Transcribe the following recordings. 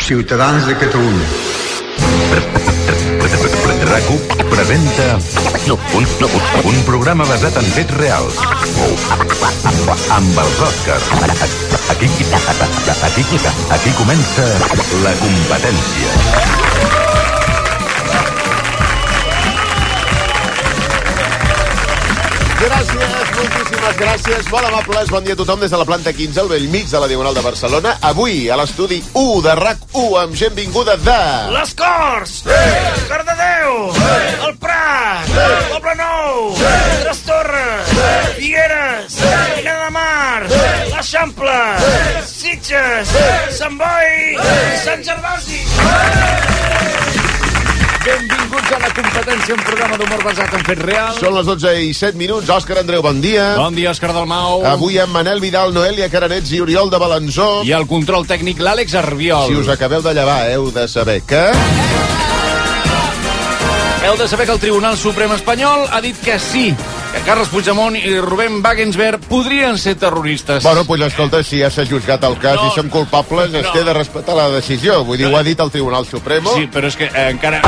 Ciutadans de Catalunya. RAC1 presenta un, un programa basat en fets reals. Amb els Oscars. Aquí, aquí, aquí comença la competència Gràcies, moltíssimes gràcies. Molt amables, bon dia a tothom des de la planta 15 al vell mig de la Diagonal de Barcelona. Avui, a l'estudi 1 de RAC1, amb gent vinguda de... Les Corts! Sí! Cardedeu! Sí! El Prat! Sí! Poble Nou! Sí! Tres Torres! Sí! Figueres! Sí! Minyà de Mar! Sí! L'Eixample! Sí! Sitges! Sí! Sant Boi! Sí! Sant Gervasi! Benvinguts a la competència, un programa d'humor basat en fets reals. Són les 12 i 7 minuts. Òscar Andreu, bon dia. Bon dia, Òscar Dalmau. Avui amb Manel Vidal, Noelia Caranets i Oriol de Balanzó. I el control tècnic, l'Àlex Arbiol. Si us acabeu de llevar, heu de saber que... Heu de saber que el Tribunal Suprem espanyol ha dit que sí, que Carles Puigdemont i Rubén Wagensberg podrien ser terroristes. Bueno, doncs escolta, si ja s'ha jutjat el cas No. i som culpables, es No. té de respectar la decisió. Vull dir, ho ha dit el Tribunal Supremo. Sí, però és que eh, encara...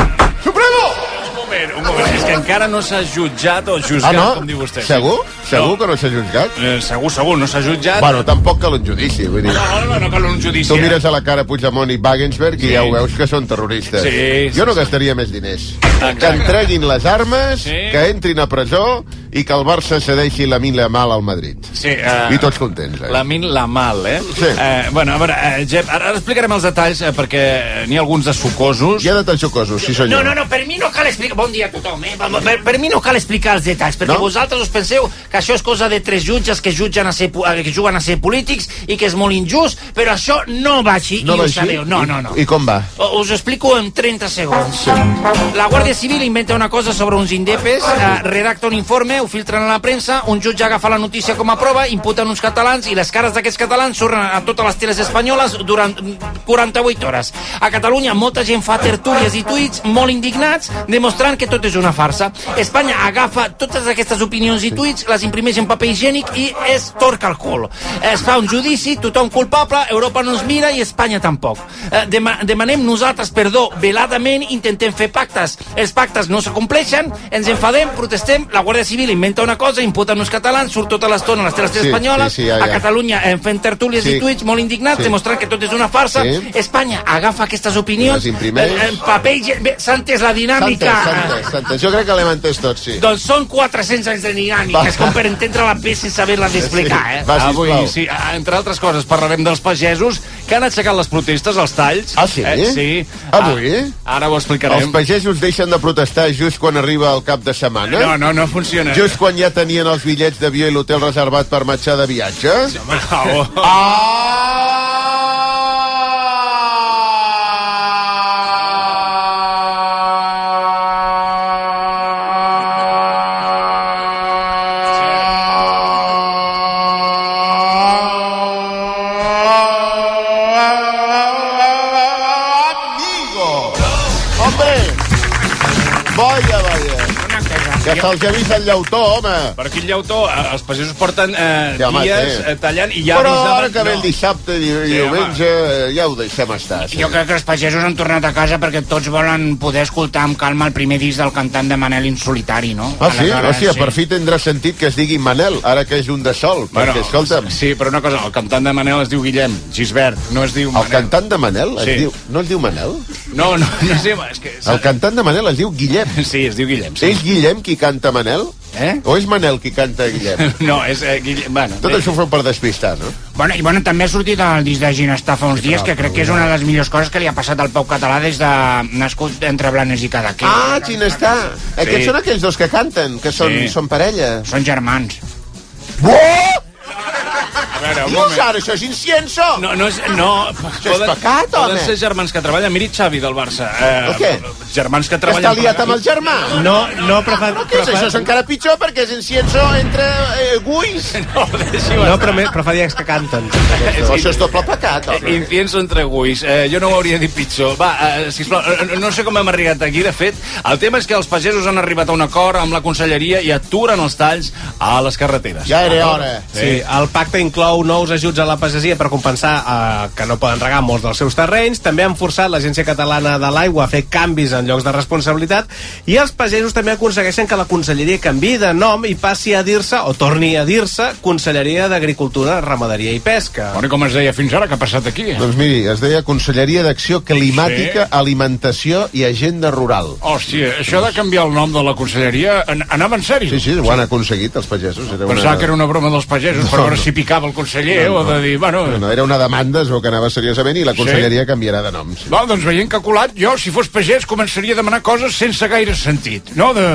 Supremo! Un moment, un moment. És que encara no s'ha jutjat o Ah, juzgat, no? com diu vostè. Segur? Segur No. que no s'ha jutjat? Eh, segur, segur, no s'ha jutjat. Bueno, tampoc cal un judici, vull dir... No, no, no cal un judici. Tu mires a la cara Puigdemont i Wagensberg i Sí. ja ho veus que són terroristes. Sí, jo no sí, gastaria més diners. Exacte. Que entreguin les armes, Sí. que entrin a presó i que el Barça cedeixi la mila mal al Madrid. Sí, eh, I tots contents, eh? La min la mal, eh? Sí. Eh, bueno, a veure, eh, Jep, ara, ara explicarem els detalls eh, perquè n'hi ha alguns de sucosos. Hi ha detalls jocosos, sí senyor. No, no, no, per mi no cal explicar... Bon dia a tothom, eh? Per, per, per mi no cal explicar els detalls, perquè No? vosaltres us penseu que això és cosa de tres jutges que, jutgen a ser, que juguen a ser polítics i que és molt injust, però això no va així No i va ho així? sabeu. No, no, no. I, I com va? O- Us ho explico en 30 segons. La Guàrdia Civil inventa una cosa sobre uns indepes, eh, redacta un informe, ho filtren a la premsa, un jutge agafa la notícia com a prova, imputen uns catalans i les cares d'aquests catalans surten a totes les teles espanyoles durant mm, 48 hores. A Catalunya molta gent fa tertúlies i tuits molt indignats, demostrant que tot és una farsa. Espanya agafa totes aquestes opinions i tuits, les imprimeix en paper higiènic i es torca el cul. Es fa un judici, tothom culpable, Europa no ens mira i Espanya tampoc. Eh, dema demanem nosaltres perdó veladament, intentem fer pactes. Els pactes no s'acompleixen, ens enfadem, protestem, la Guàrdia Civil inventa una cosa, imputen uns catalans, surt tota l'estona a les teles Sí, espanyoles, sí, sí, ja, a ja. Catalunya eh, fent tertúlies Sí. i tuits molt indignats, Sí. demostrant que tot és una farsa. Sí. Espanya agafa aquestes opinions, imprimeix. eh, en paper, s'ha entès la dinàmica. Santes, santes, santes. Jo crec que l'hem entès tots, sí. Doncs són 400 anys de dinàmica, és com per entendre la peça sense haver-la d'explicar, Sí. eh? Va, Avui, sisplau. sí, ah, entre altres coses, parlarem dels pagesos que han aixecat les protestes, els talls. Ah, sí? Eh, sí. Avui? Ah, ara ho explicarem. Els pagesos deixen de protestar just quan arriba el cap de setmana? No, no, no funciona. Just quan ja tenien els bitllets d'avió i l'hotel reservat per marxar de viatge? Bravo. ¡Amigo! Se'ls ha vist el llautó, home. Per aquí el llautó, eh, els pagesos porten eh, Sí, home, dies sí. eh, tallant i ja Però ara que ve el dissabte i Sí, diumenge, ja ho deixem estar. Sí. Jo crec que els pagesos han tornat a casa perquè tots volen poder escoltar amb calma el primer disc del cantant de Manel Insolitari, no? Ah, sí? Aleshores, Hòstia, per fi tindrà sentit que es digui Manel, ara que és un de sol. Perquè, escolta'm, Sí, però una cosa, el cantant de Manel es diu Guillem, Gisbert, no es diu el Manel. cantant de Manel es Sí. diu... No es diu Manel? No, no, no diu... És que... El cantant de Manel es diu Guillem. Sí, es diu Guillem, sí. És Guillem qui canta Manel? Eh? O és Manel qui canta Guillem? No, és eh, Guillem... Bueno, Tot això ho feu per despistar, no? Bueno, i bueno, també ha sortit el disc de Ginestar fa uns dies, que crec que és una de les millors coses que li ha passat al Pau Català des de nascut entre Blanes i Cadaqués. Ah, quin està? Aquests són aquells dos que canten, que són, Sí. són parella. Són germans. Oh! A veure, un moment. ara, això és incienso! No, no és... No, Això és pecat, poden home. ser germans que treballen. Miri Xavi del Barça. Eh, El què? Germans que treballen... està liat amb el germà. No, no, però fa... Què és això? És encara pitjor perquè és incienso entre eh, guis. No, No, però, me- però fa dies que canten. Això és doble pecat, home. Incienso entre guis. Eh, jo no ho hauria dit pitjor. Va, eh, sisplau, eh, no sé com hem arribat aquí, de fet. El tema és que els pagesos han arribat a un acord amb la conselleria i aturen els talls a les carreteres. Ja era hora. Sí, el pacte inclou nous ajuts a la pagesia per compensar eh, que no poden regar molts dels seus terrenys. També han forçat l'Agència Catalana de l'Aigua a fer canvis en llocs de responsabilitat i els pagesos també aconsegueixen que la conselleria canvi de nom i passi a dir-se, o torni a dir-se, Conselleria d'Agricultura, Ramaderia i Pesca. Bueno, com es deia fins ara, què ha passat aquí? Doncs miri, es deia Conselleria d'Acció Climàtica, Alimentació i Agenda Rural. Hòstia, això de canviar el nom de la conselleria an anava en sèrio? Sí, sí, ho han aconseguit els pagesos. Era Pensava que era una broma dels pagesos per veure si picava el conseller o de dir, bueno... No, no, era una demanda, es veu que anava seriosament i la conselleria canviarà de nom. Sí. No, doncs veient que ha colat, jo, si fos pagès, començaria a demanar coses sense gaire sentit. No? De,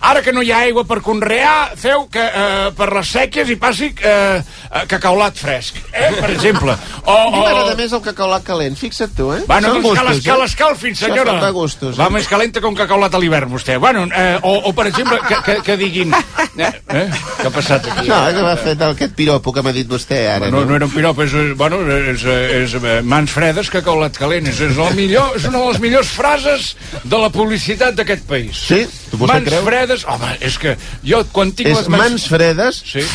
ara que no hi ha aigua per conrear, feu que eh, per les sèquies hi passi eh, eh, cacaulat fresc, eh? per exemple. O, A mi o... m'agrada més el cacaulat calent, fixa't tu, eh? Bueno, Són doncs gustos, que eh? l'escalfin, Això senyora. de gustos, Va eh? més calenta que un cacaulat a l'hivern, vostè. Bueno, eh, o, o, per exemple, que, que, que diguin... Eh, eh? Què ha passat aquí? No, que m'ha fet aquest piropo que m'ha dit vostè ara, No, no? no era un pirop, és, eh, bueno, és, eh, és, eh, mans fredes que caulat calent. És, és, la millor, és una de les millors frases de la publicitat d'aquest país. Sí? Tu mans creu? fredes... Home, és que jo quan tinc És les mans... mans fredes Sí.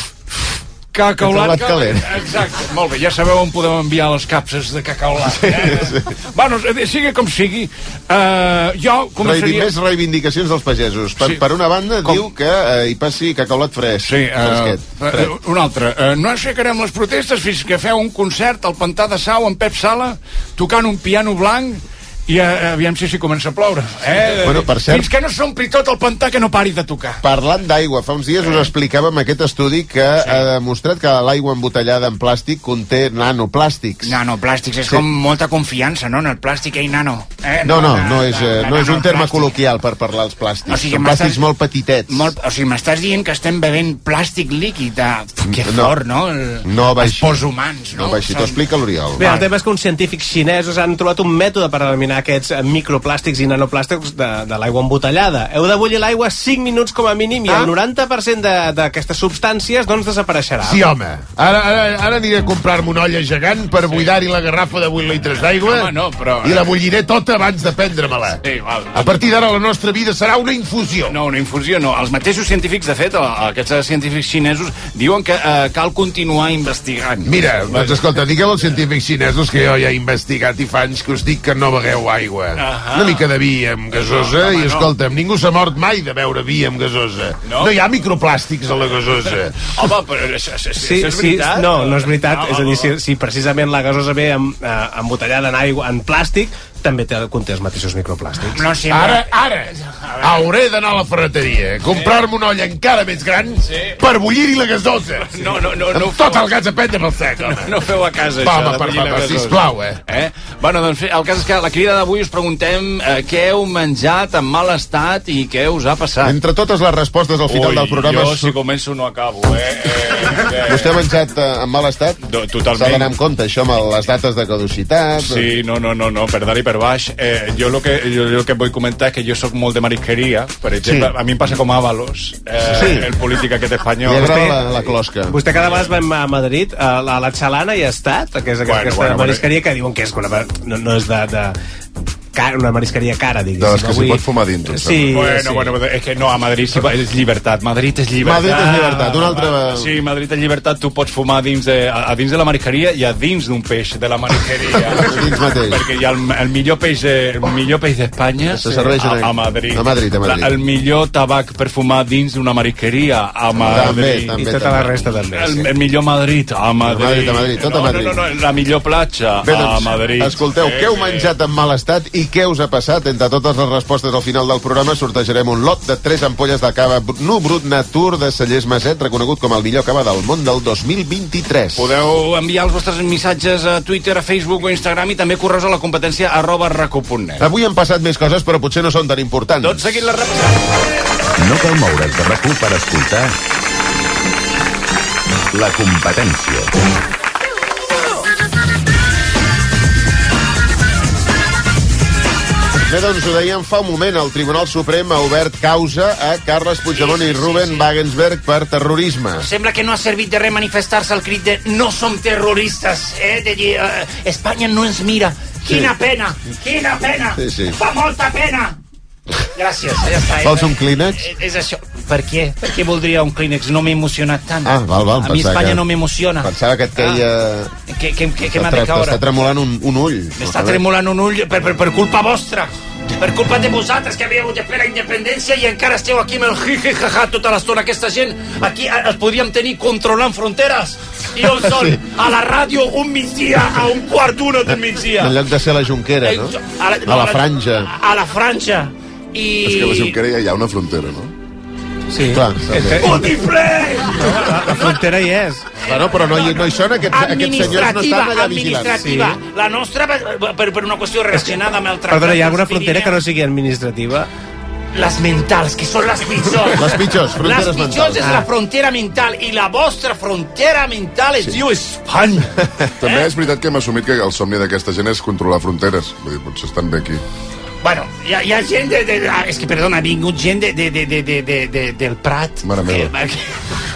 Cacaulat calent. Exacte, molt bé, ja sabeu on podem enviar les capses de cacaulat. Eh? Bueno, eh, sigui com sigui, eh, jo començaria... més reivindicacions dels pagesos. Per, Sí. per una banda, Com? diu que eh, hi passi cacaulat fresc. Sí, uh, fresquet, uh, un altre. Uh, no aixecarem les protestes fins que feu un concert al Pantà de Sau amb Pep Sala, tocant un piano blanc i uh, aviam si s'hi comença a ploure. Eh? Bueno, per cert- Fins que no s'ompli tot el pantà que no pari de tocar. Parlant d'aigua, fa uns dies us explicàvem aquest estudi que ha demostrat que l'aigua embotellada en plàstic conté nanoplàstics. Nanoplàstics, és Sí. com molta confiança, no? En el plàstic ei nano. Eh? No, no, no de- és, de- eh, de no és un terme col·loquial per parlar als plàstics. O sigui, Són plàstics molt petitets. Molt, o sigui, m'estàs dient que estem bevent plàstic líquid. De... Uf, que No. fort, no? El, No va els pors humans, no? No, va així, t'ho explica l'Oriol. Bé, el tema és que uns científics xinesos han trobat un mètode per eliminar aquests eh, microplàstics i nanoplàstics de, de l'aigua embotellada. Heu de bullir l'aigua 5 minuts com a mínim i Ah. el 90% de- d'aquestes substàncies doncs desapareixerà. Sí, home. Ara, ara, ara aniré a comprar-me una olla gegant per buidar-hi la garrafa de 8 litres d'aigua Home, no, però- i la bulliré tota abans de prendre-me-la. Sí, val. A partir d'ara la nostra vida serà una infusió. No, una infusió no. Els mateixos científics, de fet, aquests científics xinesos, diuen que eh, cal continuar investigant. Mira, doncs escolta, digueu als científics xinesos que jo ja he investigat i fa anys que us dic que no begueu aigua. Ahà. Una mica de vi amb gasosa home, i no. escolta'm, ningú s'ha mort mai de beure vi amb gasosa. No? No hi ha microplàstics a la gasosa. Home, però això, això, Sí, això és sí, veritat? no, no és veritat. Ah, és a dir, si, si precisament la gasosa ve em, eh, embotellada en aigua, en plàstic, també té, conté els mateixos microplàstics. No sempre... Ara, ara, hauré d'anar a la ferreteria, comprar-me una olla encara més gran per bullir-hi la gasosa. No, no, no, no tot feu. el gas a prendre pel sec, home. No feu a casa, Va, això, home, de per bullir la favor, gasosa. sisplau, eh? eh? Bueno, doncs el cas és que la crida d'avui us preguntem eh, què heu menjat en mal estat i què us ha passat. Entre totes les respostes al final Ui, del programa... jo si començo no acabo, eh? eh, Vostè ha menjat eh, en mal estat? Do- totalment. S'ha d'anar amb compte, això, amb les dates de caducitat... Sí, no, no, no, no, per dalt i per baix. Eh, jo el que, jo, jo el que vull comentar és que jo sóc molt de marisqueria. Per exemple, Sí. a mi em passa com a Avalos, eh, Sí. el polític aquest Li espanyol. agrada la, la closca. Vostè cada vegada va a Madrid, a la, a la Xalana hi ha estat, que és Bueno, aquesta bueno, marisqueria que diuen que és una, no, no és de, de car, una marisqueria cara, diguéssim. De les que s'hi Avui- pot fumar dins, em Sí, Bueno, sí. bueno, és que no, a Madrid sí, és llibertat. Madrid és llibertat. Madrid és llibertat, una altra- Sí, Madrid és llibertat, tu pots fumar dins de, a, a dins de la marisqueria i a dins d'un peix de la marisqueria. Dins mateix. Perquè hi ha el, el millor peix de- el millor peix d'Espanya Se serveix a, a Madrid. a Madrid, a Madrid. La, el millor tabac per fumar dins d'una marisqueria a Madrid. també, I tota la resta també, El, sí. el millor Madrid, a Madrid. Madrid, a Madrid, tot a no, Madrid. No, no, no, la millor platja, Bé, a doncs, Madrid. escolteu, què heu menjat en mal estat i què us ha passat? Entre totes les respostes al final del programa sortejarem un lot de 3 ampolles de cava Nu Brut Natur de Cellers Maset, reconegut com el millor cava del món del 2023. Podeu enviar els vostres missatges a Twitter, a Facebook o Instagram i també correus a la competència arroba raco.net. Avui han passat més coses, però potser no són tan importants. Tot seguint la repassada. No cal moure's de rac per escoltar la competència. Bé, doncs ho dèiem fa un moment, el Tribunal Suprem ha obert causa a Carles Puigdemont Sí, i sí, Ruben sí, sí. Wagensberg per terrorisme. Sembla que no ha servit de res manifestar-se al crit de no som terroristes, eh? De dir, eh, Espanya no ens mira. Quina pena, quina pena. Sí, sí. Fa molta pena. Gràcies, ja està. Vols un clínex? És, és això. Per què? Per què voldria un clínex? No m'he emocionat tant. Ah, val, val, A mi Espanya que- no m'emociona. Pensava que et queia... Ah, què què, què, què m'ha de caure? t'està tremolant un, un ull. M'està tremolant un ull per, per, per culpa vostra. Per culpa de vosaltres que havíeu de fer la independència i encara esteu aquí amb el jiji jaja tota l'estona. Aquesta gent aquí eh, els podíem tenir controlant fronteres. I on són? Sí. A la ràdio un migdia, a un quart d'una del migdia. En lloc de ser la Junquera, no? A la, A la franja. A la franja. I... És que a la Junquera ja hi ha una frontera, no? Sí. Clar, també. Botifler! La frontera hi és. Bueno, però no hi, no hi són, aquests, aquests senyors no estan allà vigilant. administrativa. La nostra, per, per una qüestió relacionada amb el tractat Perdona, hi ha alguna frontera que no sigui administrativa? Les mentals, que són les pitjors. Les pitjors, fronteres Les pitjors mentals. és la frontera mental i la vostra frontera mental es diu Espanya. També Eh? és veritat que hem assumit que el somni d'aquesta gent és controlar fronteres. Vull dir, potser estan bé aquí. Bueno, hi ha, hi ha gent de, de, de... És que, perdona, ha vingut gent de, de, de, de, de, de, de, del Prat. Mare meva. Que,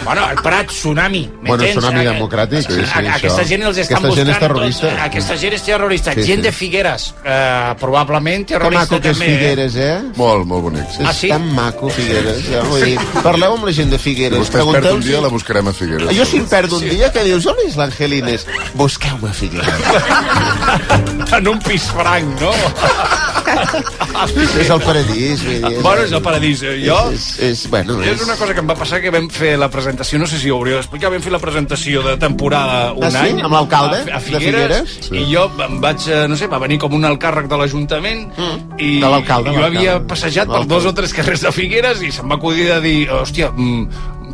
bueno, el Prat, tsunami. Bueno, m'entens? tsunami A- democràtic, sí, sí, a, a, aquesta això. gent els estan Aquesta gent buscant... és terrorista. Tots, aquesta gent és terrorista. Sí, gent sí. de Figueres, eh, probablement Que terrorista maco que és també. eh? Figueres, eh? Molt, molt bonic. És Ah, sí? tan maco, Figueres. Ja, vull dir, parleu amb la gent de Si Figueres. vostè es perd un dia, si- la buscarem a Figueres. Jo si em perdo un dia, que dius, on és l'Angelines? Busqueu-me a Figueres. En un pis franc, no? és el paradís, vull dir. Bueno, és el paradís. eh, Jo... És, és, bueno, És una cosa que em va passar que vam fer la presentació, no sé si ho hauria d'explicar, vam fer la presentació de temporada un Ah, sí? any. Amb l'alcalde a, a de Figueres, Figueres? I jo em vaig, eh, no sé, va venir com un alt càrrec de l'Ajuntament i De l'alcalde, jo l'alcalde. havia passejat per dos o tres carrers de Figueres i se'm va acudir de dir, hòstia, mm,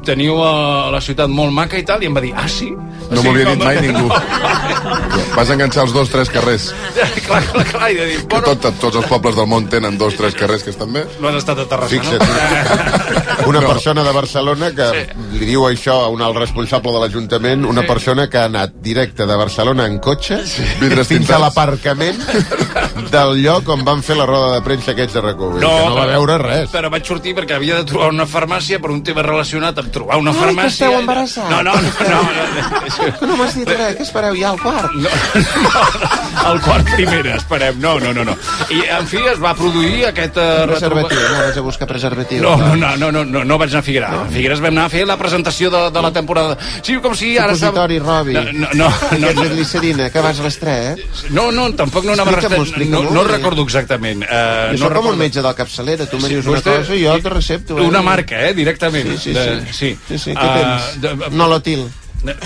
teniu a la ciutat molt maca i tal, i em va dir, ah, sí? No m'ho havia dit mai ningú. Vas enganxar els dos, tres carrers. clar, clar, clar, i de dir, Que bueno, tot, tots els pobles del món tenen dos, tres carrers que estan bé. no has estat a Terrassa, Fixa't, no? una persona de Barcelona que li diu això a un alt responsable de l'Ajuntament, una persona que ha anat directe de Barcelona en cotxe Vidres fins a tintats. l'aparcament del lloc on van fer la roda de premsa aquests de RAC1. No, que no va veure res. Però vaig sortir perquè havia de trobar una farmàcia per un tema relacionat amb trobar una Ai, que farmàcia. esteu embarassats. No, no, no. no, no, Que no m'has dit res, que espereu ja al quart. no, no, el quart primera, esperem. No, no, no, no. I, en fi, es va produir aquest... Uh, Preservatiu, anaves a buscar preservatiu. No, no, no, no, no, no, no vaig anar a Figueres. A Figueres vam anar a fer la presentació de, de la temporada. Sí, com si ara... Supositori, Robi. No, no, no, no, de glicerina, que vas a les 3, eh? no, no, tampoc no anava explica-m'ho. No, no recordo exactament. Uh, Jo no soc com un metge del capçalera, tu me dius una cosa i jo te recepto. Eh? Una marca, eh, directament. Sí, sí, De- sí. Sí. sí, sí. Què Ah, tens? de- Nolotil.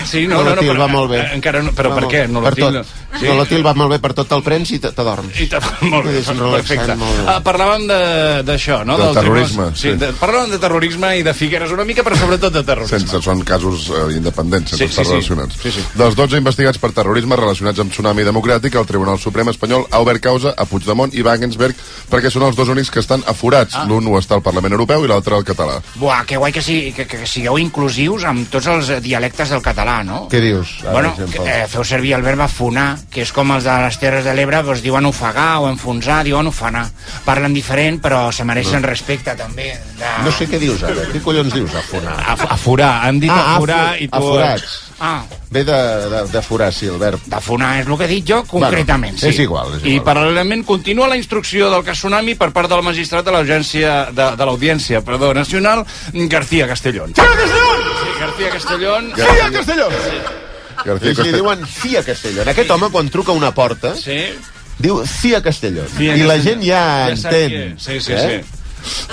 Sí, no, no, no, però, va molt bé. eh, Encara no, però Va per què? No per tot. Sí. Nolotil va molt bé per tot el prens i te, te dorms. I molt bé, perfecte. molt bé. Ah, parlàvem de- d'això, no? Del Del terrorisme, Sí, sí. de, parlàvem de terrorisme i de Figueres una mica, però sobretot de terrorisme. Sense, són casos eh, independents, sense Sí, sí, estar sí. relacionats. Sí, sí. Dels 12 investigats per terrorisme relacionats amb Tsunami Democràtic, el Tribunal Suprem espanyol ha obert causa a Puigdemont i Wagensberg perquè són els dos únics que estan aforats. Ah. L'un ho està al Parlament Europeu i l'altre al català. Buah, que guai que, sí, que, que sigueu inclusius amb tots els eh, dialectes del català, no? Què dius? ara, Bueno, exemple? que, eh, feu servir el verb afonar, que és com els de les Terres de l'Ebre, doncs diuen ofegar o enfonsar, diuen ofanar. Parlen diferent, però se mereixen respecte, també. De... No sé què dius ara. Què collons dius, afonar? Af aforar, han dit Ah, aforar afo- i tu... aforats. Ah, Ve de, de, de forar, sí, el verb. d'afonar és el que he dit jo, concretament. Bueno, és sí. igual, és I igual. paral·lelament continua la instrucció del cas Tsunami per part del magistrat de l'Agència de, de l'Audiència perdó, Nacional, García Castellón. Sí, García Castellón. García Castelló! García Ells li Costa... diuen Cia Castellón. Aquest home, quan truca a una porta, Sí, diu Cia Castellón. Cia I la Castellón. gent ja, Ja entén. és. Sí, sí, eh? sí.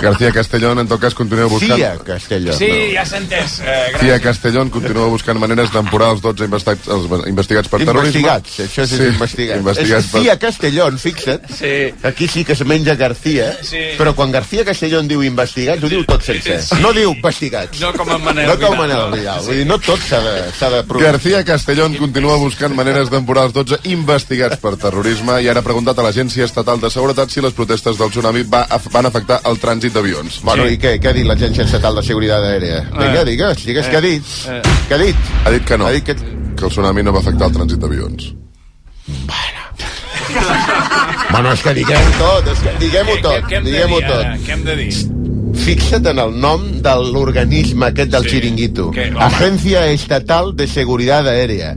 García Castellón, en tot cas, continua buscant... Cia Castellón. Sí, ja s'ha entès. Eh, Cia. Castellón continua buscant maneres d'emporar els 12 investigats, els investigats per terrorisme. Investigats, això és Sí, investigat. investigats és Cia Castellón, fixa't. Sí. Aquí sí que es menja García, Sí. però quan García Castellón diu investigats, ho diu tot sencer. Sí. No diu investigats. No com en Manel No com Vidal, Manel no. Vidal. Vull dir, no tot s'ha de, de provar. García Castellón continua buscant maneres d'emporar els 12 investigats per terrorisme i ara ha preguntat a l'Agència Estatal de Seguretat si les protestes del tsunami va, van afectar el trànsit d'avions. Bueno, Sí. i què? Què ha dit l'Agència Estatal de Seguretat Aèria? Vinga, digues, digues què ha dit. Eh. Què ha dit? Ha dit que no, Ha dit que... que el tsunami no va afectar el trànsit d'avions. Bueno, és que diguem-ho tot, és que diguem-ho tot, Què hem de diguem-ho dir ara? tot. Què hem de dir? Fixa't en el nom de l'organisme aquest del Sí. xiringuito. Home. Agencia Estatal de Seguridad Aérea.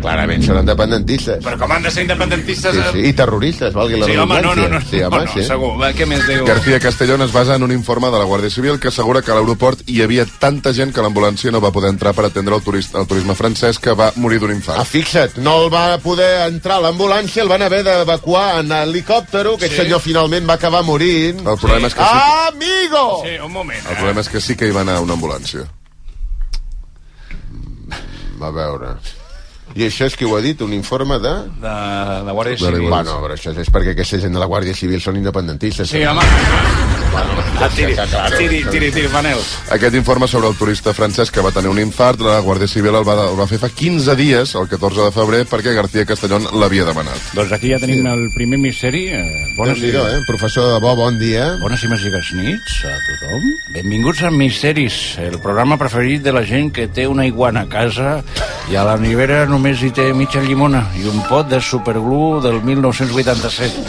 Clarament són independentistes. Però com han de ser independentistes... Sí, eh? sí, i terroristes, valgui la Sí, home, no, no, no. Sí, home, no, sí. Segur. Va, Què més diu? García Castellón es basa en un informe de la Guàrdia Civil que assegura que a l'aeroport hi havia tanta gent que l'ambulància no va poder entrar per atendre el, turista, el turisme francès que va morir d'un Ah, infart. fixa't, no el va poder entrar l'ambulància, el van haver d'evacuar en helicòptero, aquest Sí. senyor finalment va acabar morint. El problema és que sí, Amigo! Sí, un moment. el problema és que sí que hi va anar una ambulància. A veure... I això és qui ho ha dit, un informe de... De, de Guàrdia la Civil. Bueno, però això és perquè aquesta gent de la Guàrdia Civil són independentistes. Sí, home. Ah, tiri, tiri, tiri, tiri, Manel. Aquest informe sobre el turista francès que va tenir un infart, la Guàrdia Civil el va, el va fer fa 15 dies, el 14 de febrer, perquè García Castellón l'havia demanat. Doncs aquí ja tenim el primer misteri. Eh, bones, Déu-n'hi-do, eh? Professor de bo, bon dia. bones i màgiques nits a tothom. Benvinguts a Misteris, el programa preferit de la gent que té una iguana a casa i a la nevera només hi té mitja llimona i un pot de superglue del 1987.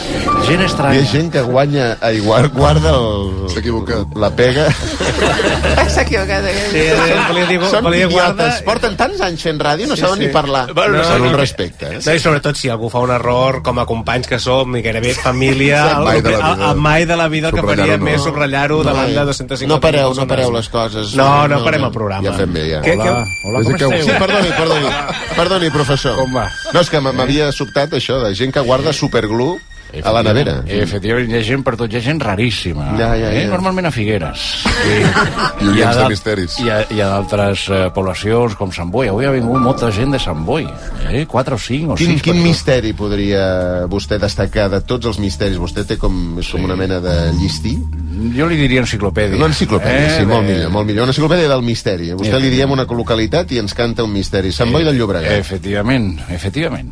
Gent Hi ha estranya. gent que guanya, a igual guarda el... S'ha equivocat. La pega. S'ha equivocat. Sí, volia dir, Són volia dir guarda... idiotes. Porten tants anys fent ràdio, no Sí, saben sí. ni parlar. Bueno, no no, saben un respecte. Eh? No, I sobretot si algú fa un error, com a companys que som, i gairebé família, Sí, mai de la el- vida. el- mai de la vida el que faria no. més subratllar-ho davant de 250 No pareu, no pareu les coses. No, no parem el programa. Ja fem bé, ja. Què- Hola, hola, com que- esteu? Sí, perdoni, perdoni. Perdoni, professor. Com va? No, és que m'havia sobtat això, de gent que guarda superglue a la nevera. Efectivament, hi ha gent per tot, hi ha gent raríssima. Ja, ja, Eh? ja. Normalment a Figueres. I oients ha de misteris. Hi ha, hi ha d'altres eh, poblacions com Sant Boi. Avui ha vingut molta gent de Sant Boi. Eh? Quatre o cinc o Quin, sis quin misteri podria vostè destacar de tots els misteris? Vostè té com, és com una mena de llistí? Jo li diria enciclopèdia. Una enciclopèdia, sí, molt de- millor, molt millor. Una enciclopèdia del misteri. A vostè li diem una localitat i ens canta un misteri. Sant Boi del Llobregat. Efectivament, efectivament.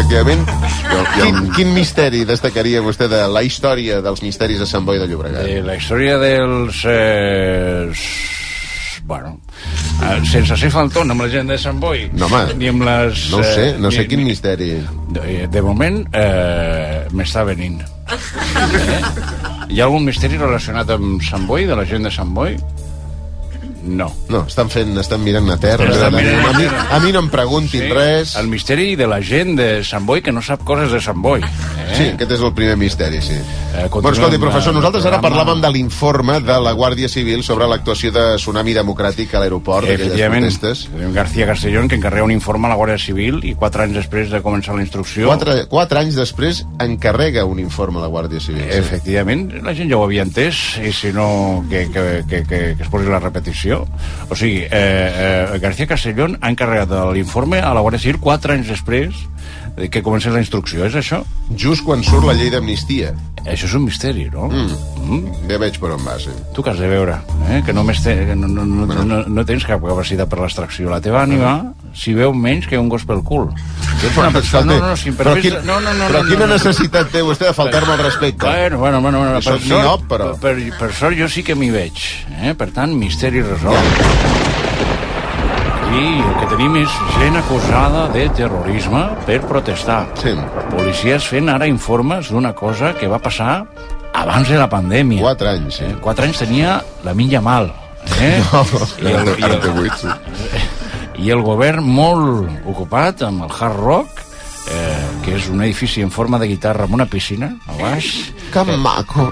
Efectivament. hi ha Quin, quin misteri destacaria vostè de la història dels misteris de Sant Boi de Llobregat? Eh, la història dels... Eh, bueno, eh, sense ser faltón amb la gent de Sant Boi. No, home. Ni amb les... No ho sé, no eh, sé ni- quin ni- misteri. De, de moment, eh, m'està venint. Eh? Hi ha algun misteri relacionat amb Sant Boi, de la gent de Sant Boi? No. No, estan fent, estan mirant a terra. Estan mirant a mi, a mi no em preguntin res. El misteri de la gent de Sant Boi que no sap coses de Sant Boi. Eh? Sí, aquest és el primer misteri, sí. Eh, bueno, escolti, professor, nosaltres ara programa. parlàvem de l'informe de la Guàrdia Civil sobre l'actuació de Tsunami Democràtic a l'aeroport, d'aquelles Efectivament, protestes. García Castellón que encarrega un informe a la Guàrdia Civil i quatre anys després de començar la instrucció... Quatre, quatre anys després encarrega un informe a la Guàrdia Civil. Sí. Efectivament, la gent ja ho havia entès i si no, que, que, que, que, que es posi la repetició. O sigui, eh, eh, García Castellón ha encarregat l'informe a la Guàrdia Civil quatre anys després de que comencés la instrucció, és això? Just quan surt la llei d'amnistia. Això és un misteri, no? Mm. Mm? Ja veig per on va, sí. Tu que has de veure, eh? que només te, que no, no, no, no, no tens cap capacitat per l'extracció. La teva ànima s'hi veu menys que un gos pel cul. Ets una persona... No, no, no, però, quin, no, no, no, però no, quina no, no. necessitat té vostè de faltar-me al respecte? Bueno, bueno, bueno, bueno Soc miop, però. Per, per sort jo sí que m'hi veig. Eh? Per tant, misteri resolt. I el que tenim és gent acusada de terrorisme per protestar. Sí. Policies fent ara informes d'una cosa que va passar abans de la pandèmia. Quatre anys, sí. Eh, Quatre anys tenia la Milla Mal. Eh? I, Ara el, té- i, el, sí. I el govern molt ocupat amb el Hard Rock, que és un edifici en forma de guitarra amb una piscina a baix, Que maco.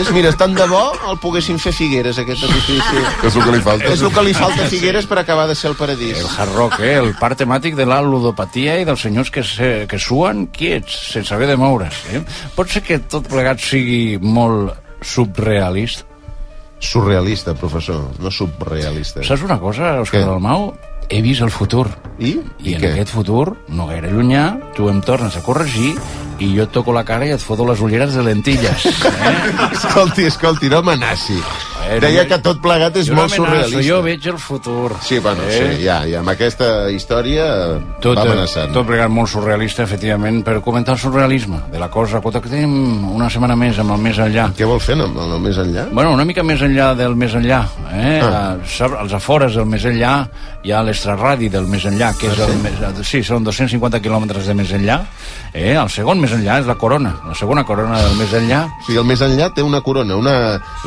És, mira, tant de bo el poguessin fer Figueres, aquest edifici. És el que li falta. És el que li falta a Figueres per acabar de ser el paradís. El hard rock, eh? el part temàtic de la ludopatia i dels senyors que, se, que suen quiets, sense haver de moure's. Eh? Pot ser que tot plegat sigui molt subrealista. Surrealista, professor, no subrealista. Saps una cosa, Òscar? Dalmau? He vist el futur. I? I, I en què? aquest futur, no gaire llunyà, tu em tornes a corregir i jo et toco la cara i et foto les ulleres de lentilles. Eh? Escolti, escolti, no amenaci. Bueno, Deia que tot plegat és no molt surrealista. Jo veig el futur. Sí, bueno, Eh? sí, ja, ja, amb aquesta història Tot, va eh, amenaçant. tot plegat molt surrealista, efectivament, per comentar el surrealisme de la cosa. Escolta, que tenim una setmana més amb el més enllà. Què vol fer amb el més enllà? Bueno, una mica més enllà del més enllà. Eh? Ah. Ah. Als afores del més enllà hi ha l'extraradi del més enllà. que és el més... Sí, són 250 quilòmetres de més enllà. Eh, el segon més enllà és la corona, la segona corona del més enllà. Sigui, el més enllà té una corona, una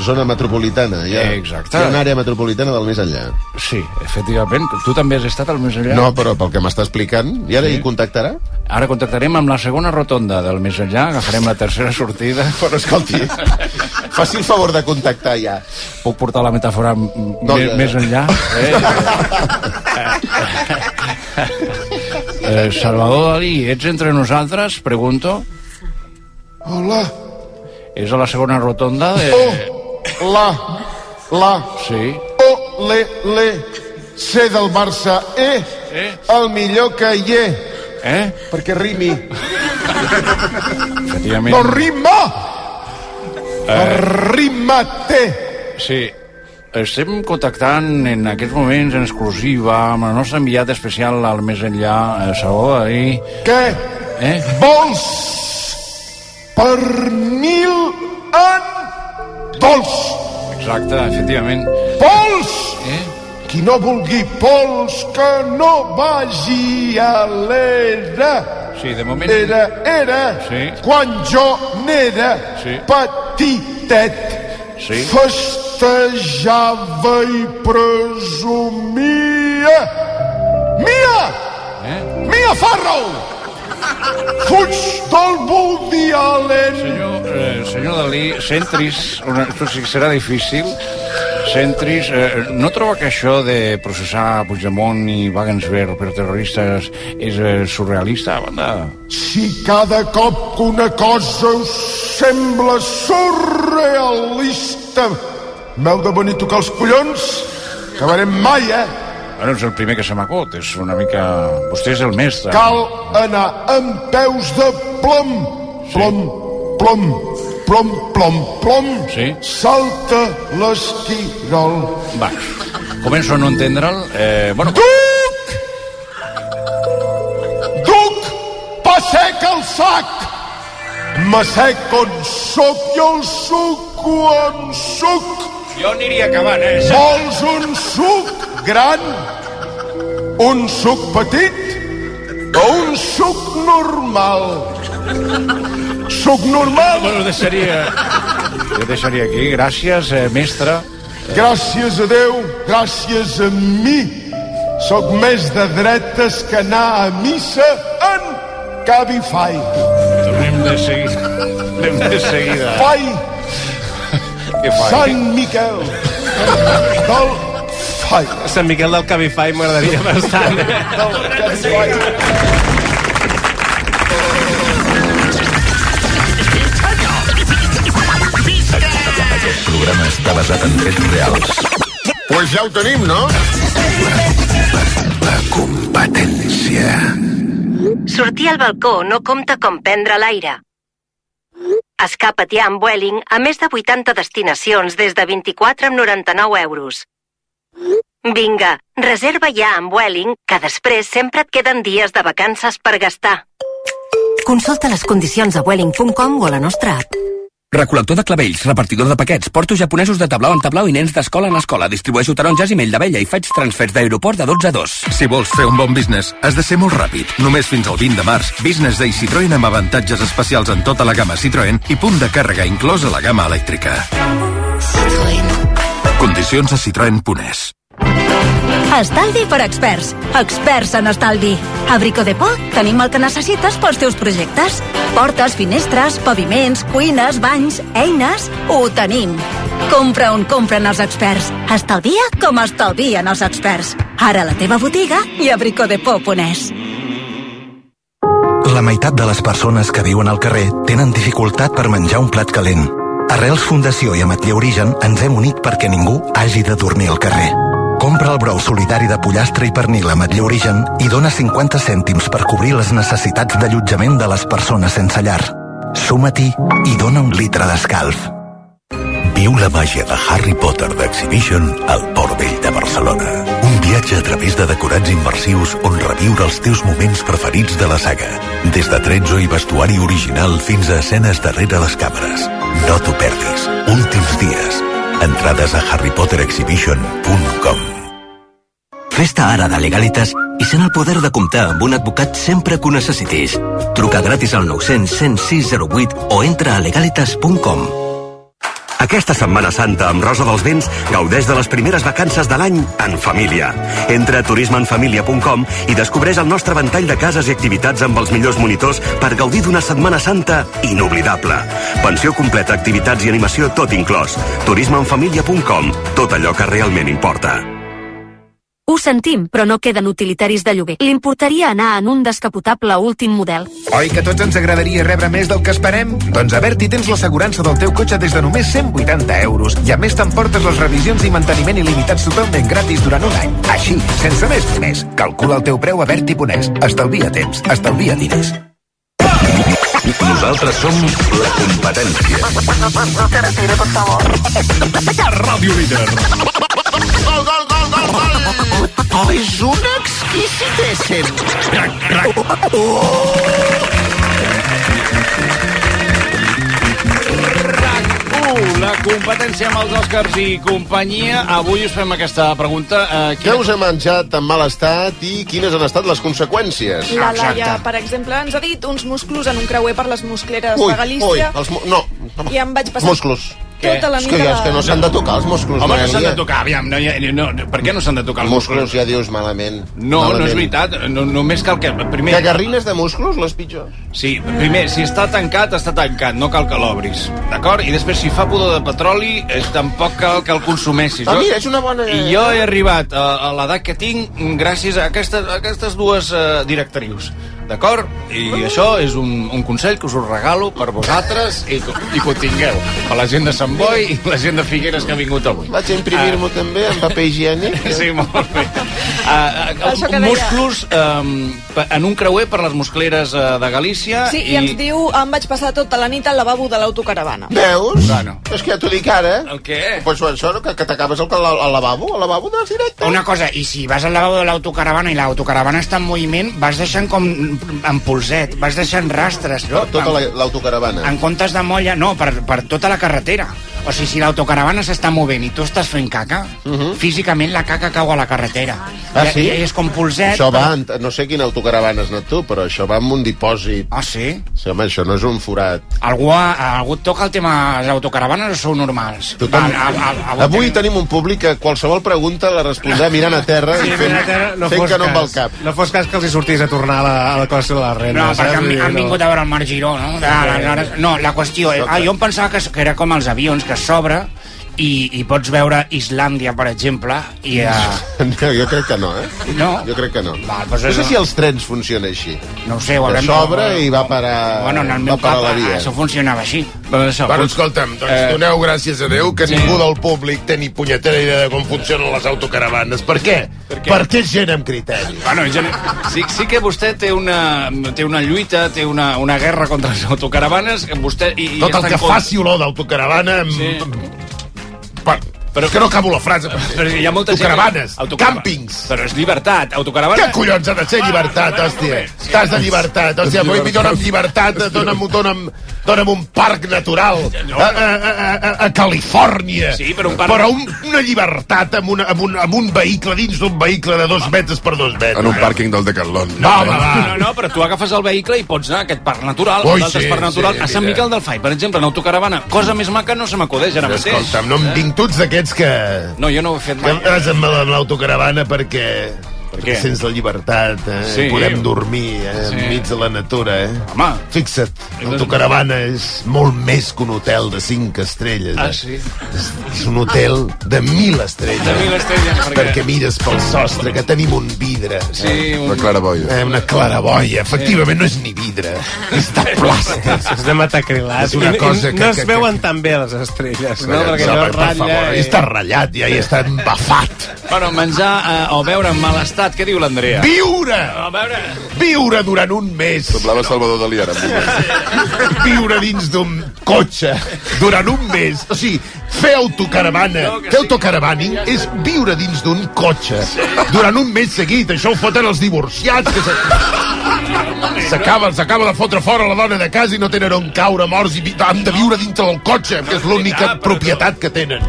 zona metropolitana. Hi ha, Exacte. Hi ha una àrea metropolitana del més enllà. Sí, efectivament. Tu també has estat al més enllà? No, però pel que m'està explicant, i ara Sí. hi contactarà? Ara contactarem amb la segona rotonda del més enllà, agafarem la tercera sortida. Però escolti, faci el favor de contactar ja. Puc portar la metàfora No, més, ja. més enllà? Eh? Eh, Salvador Dalí, ets entre nosaltres? Pregunto. Hola. És a la segona rotonda de... Oh, la, la, Sí. o, le, le, C del Barça, E, Eh? el millor que hi he, Eh? perquè rimi. Efectivament. No rima! Rima té. Sí. Estem contactant en aquests moments en exclusiva amb el nostre enviat especial al més enllà, eh, Salvador Dalí. Què? Eh? Vols pernil en dolç. Exacte, efectivament. Pols! Eh? Qui no vulgui pols, que no vagi a l'era. Sí, de moment... Era, era, Sí. quan jo n'era Sí. petitet, Sí. Festejava i presumia. Mia! Eh? Mia Farrow! Fuig del Woody Allen! Senyor, eh, senyor Dalí, centris, una, això sí que serà difícil, centris, eh, no troba que això de processar Puigdemont i Wagensberg per terroristes és eh, surrealista, a banda? Si cada cop que una cosa us sembla surrealista m'heu de venir a tocar els collons, acabarem mai, eh? Bueno, és el primer que se m'acut, és una mica... Vostè és el mestre. Cal anar amb peus de plom. Plom, plom, plom, plom, plom. Sí. Salta l'esquirol. Va, començo a no entendre'l. Eh, bueno, Duc! Duc! Passec el sac! M'assec on soc i el suc on suc. Jo aniria acabant, eh? Vols un suc gran? Un suc petit? O un suc normal? Suc normal? Bueno, deixaria... Jo deixaria aquí. Gràcies, eh, mestre. Gràcies a Déu, gràcies a mi. Soc més de dretes que anar a missa en Cabify. Tornem de seguida. Anem de seguida. Fai, Fa? Sant Miquel del Fai. Sant Miquel del Cabify m'agradaria bastant. Del Cabify. Aquest programa està basat en fets reals. Pues ja ho tenim, no? La competència. Sortir al balcó no compta com prendre l'aire. Escapa't ja amb Vueling a més de 80 destinacions des de 24 amb 99 euros. Vinga, reserva ja amb Vueling, que després sempre et queden dies de vacances per gastar. Consulta les condicions a vueling.com o a la nostra app. Recol·lector de clavells, repartidor de paquets, porto japonesos de tablau en tablau i nens d'escola en escola. Distribueixo taronges i mell d'abella i faig transfers d'aeroport de 12 a 2. Si vols fer un bon business, has de ser molt ràpid. Només fins al 20 de març, Business Day Citroën amb avantatges especials en tota la gamma Citroën i punt de càrrega inclòs a la gamma elèctrica. Condicions a citroen.es. Estalvi per experts. Experts en estalvi. A Brico de Por tenim el que necessites pels teus projectes. Portes, finestres, paviments, cuines, banys, eines... Ho tenim. Compra on compren els experts. Estalvia com estalvien els experts. Ara a la teva botiga i a bricodepor.es. La meitat de les persones que viuen al carrer tenen dificultat per menjar un plat calent. Arrels Fundació i Ametller Origen ens hem unit perquè ningú hagi de dormir al carrer. Compra el brou solidari de pollastre i pernil Ametller Origen i dona 50 cèntims per cobrir les necessitats d'allotjament de les persones sense llar. Suma-t'hi i dona un litre d'escalf. Viu la màgia de Harry Potter d'Exhibition al Port Vell de Barcelona. Un viatge a través de decorats immersius on reviure els teus moments preferits de la saga. Des de tretzo i vestuari original fins a escenes darrere les càmeres. No t'ho perdis. Últims dies. Entrades a harrypotterexhibition.com Fes-te ara de Legalitas i sent el poder de comptar amb un advocat sempre que ho necessitis. Truca gratis al 900 106 08 o entra a legalitas.com. Aquesta Setmana Santa amb Rosa dels Vents gaudeix de les primeres vacances de l'any en família. Entra a turismeenfamilia.com i descobreix el nostre ventall de cases i activitats amb els millors monitors per gaudir d'una Setmana Santa inoblidable. Pensió completa, activitats i animació tot inclòs. turismeenfamilia.com. Tot allò que realment importa. Ho sentim, però no queden utilitaris de lloguer. L'importaria anar en un descapotable últim model. Oi que tots ens agradaria rebre més del que esperem? Doncs a Berti tens l'assegurança del teu cotxe des de només 180 euros. I a més t'emportes les revisions i manteniment il·limitats totalment gratis durant un any. Així, sense més ni més. Calcula el teu preu a Berti.es. Estalvia temps, estalvia diners. Nosaltres som la competència. Ràdio Líder. Gol, gol, gol, gol, gol! Oh, és un exquisitéssim! Uh, la competència amb els Oscars i companyia. Avui us fem aquesta pregunta. Uh, Què us he menjat en mal estat i quines han estat les conseqüències? La Laia, per exemple, ens ha dit uns musclos en un creuer per les muscleres Ui, de Galícia ui, els mu- no, i em vaig passar Musclos. Tota la És nit que, ja, és que no s'han de tocar els musclos. Home, no s'han de tocar, aviam, no, ha- no, no, per què no s'han de tocar els Musclos musclos? ja dius malament. No, malament. no és veritat, no, només cal que... Primer, Cagarrines de musclos, les pitjors. Sí, primer, si està tancat, està tancat, no cal que l'obris, d'acord? I després, si fa pudor de petroli, eh, tampoc cal que el consumeixis. Ah, mira, és una bona... I jo he arribat a, a l'edat que tinc gràcies a aquestes, a aquestes dues uh, directrius. D'acord? I això és un, un consell que us ho regalo per vosaltres i, i que ho tingueu. Per la gent de Sant Boi i la gent de Figueres que ha vingut avui. Vaig a imprimir-m'ho també en paper higiènic. Sí, molt bé. Uh, uh, musclos um, en un creuer per les muscleres uh, de Galícia. Sí, i ens diu, em vaig passar tota la nit al lavabo de l'autocaravana. Veus? Bueno. És que ja t'ho dic ara. El què? Pues això, que, que t'acabes al, al, al lavabo, al lavabo de directe. Una cosa, i si vas al lavabo de l'autocaravana i l'autocaravana està en moviment, vas deixant com en polset, vas deixant rastres, no? Tota la- l'autocaravana. En comptes de molla, no, per, per tota la carretera. O sigui, si l'autocaravana s'està movent i tu estàs fent caca, físicament la caca cau a la carretera. Mhm. Ah, I, sí? I és com polset. Això va, en, no sé quina autocaravana has anat tu, però això va en un dipòsit. Ah, sí? Sí, home, això no és un forat. Algú, ha, algú toca el tema de les autocaravanes o sou normals? Tothom... a, a, a, Avui tenim un públic que qualsevol pregunta la respondrà mirant a terra Sí, i fent, mira, terra, no fent que no amb el cap. No fos cas que els hi sortís a tornar a la, a la classe de la renda. No, perquè han, han vingut a veure el Marc Giró, no? De, no, la qüestió és... Ah, jo em pensava que, que era com els avions, que s'obre i, i pots veure Islàndia, per exemple, i... Uh, No, jo crec que no, eh? No? Jo crec que no. Val, doncs no sé és- si els trens funcionen així. no ho sé, ho haurem... s'obre i va parar, Bueno, en el va meu parar cap la via. això funcionava així. Bueno, això, Bueno, escolta'm, doncs eh... doneu gràcies a Déu que sí. ningú del públic té ni punyetera idea de com funcionen les autocaravanes. Per què? Per què? Perquè és gent amb criteri. Bueno, ja, sí, sí que vostè té una, té una lluita, té una, una guerra contra les autocaravanes, que vostè... I, i Tot el està que contra. faci olor d'autocaravana... Sí. part Però és que no acabo la frase. Però hi ha molta gent... Autocaravanes, Autocarava- càmpings. Però és llibertat, autocaravana... Què collons ha de ser llibertat, hòstia? Estàs de llibertat, hòstia, vull mi dona'm llibertat, dona'm, dona'm, dona'm un parc natural a, a, a, a, a Califòrnia. Sí, però un parc- Però un, una llibertat amb, una, amb, un, amb un vehicle dins d'un vehicle de dos metres per dos metres. En un pàrquing del Decathlon. No, va. No, no, però tu agafes el vehicle i pots anar a aquest parc natural, Ui, a d'altres sí, parc natural, sí, a Sant. Miquel del Fai, per exemple, en autocaravana. Cosa més maca no se m'acudeix ara mateix. Escolta'm, no em vinc tots d'aquests que... No, jo no ho he fet Que mai. vas amb la- amb l'autocaravana perquè... Perquè què? sents la llibertat, eh? Sí. Podem dormir eh? Sí. enmig de la natura, eh? Home. Fixa't, l'autocaravana és molt més que un hotel de 5 estrelles. Ah, eh? sí? És, és un hotel de 1.000 estrelles. De mil estrelles, perquè- perquè... mires pel sostre, que tenim un vidre. Sí, un- Una claraboia. Eh, una claraboia. Efectivament, no és ni vidre. És de plàstic. És de metacrilat. És una cosa que- No es que- veuen tan bé les estrelles, no? Perquè No, allò per, per ratlla... favor, i- està ratllat ja i està embafat. Bueno, menjar eh, o beure en mal estat, què diu l'Andrea? Viure! A veure... Viure durant un mes. Semblava Salvador Dalí ara. Viure dins d'un cotxe durant un mes. O sigui, fer autocaravana, No, fer sí. autocaravaning és viure dins d'un cotxe durant un mes seguit. Això ho foten els divorciats. Que se... S'acaba, s'acaba de fotre fora la dona de casa i no tenen on caure morts i vi- han de viure dintre del cotxe, que és l'única propietat que tenen.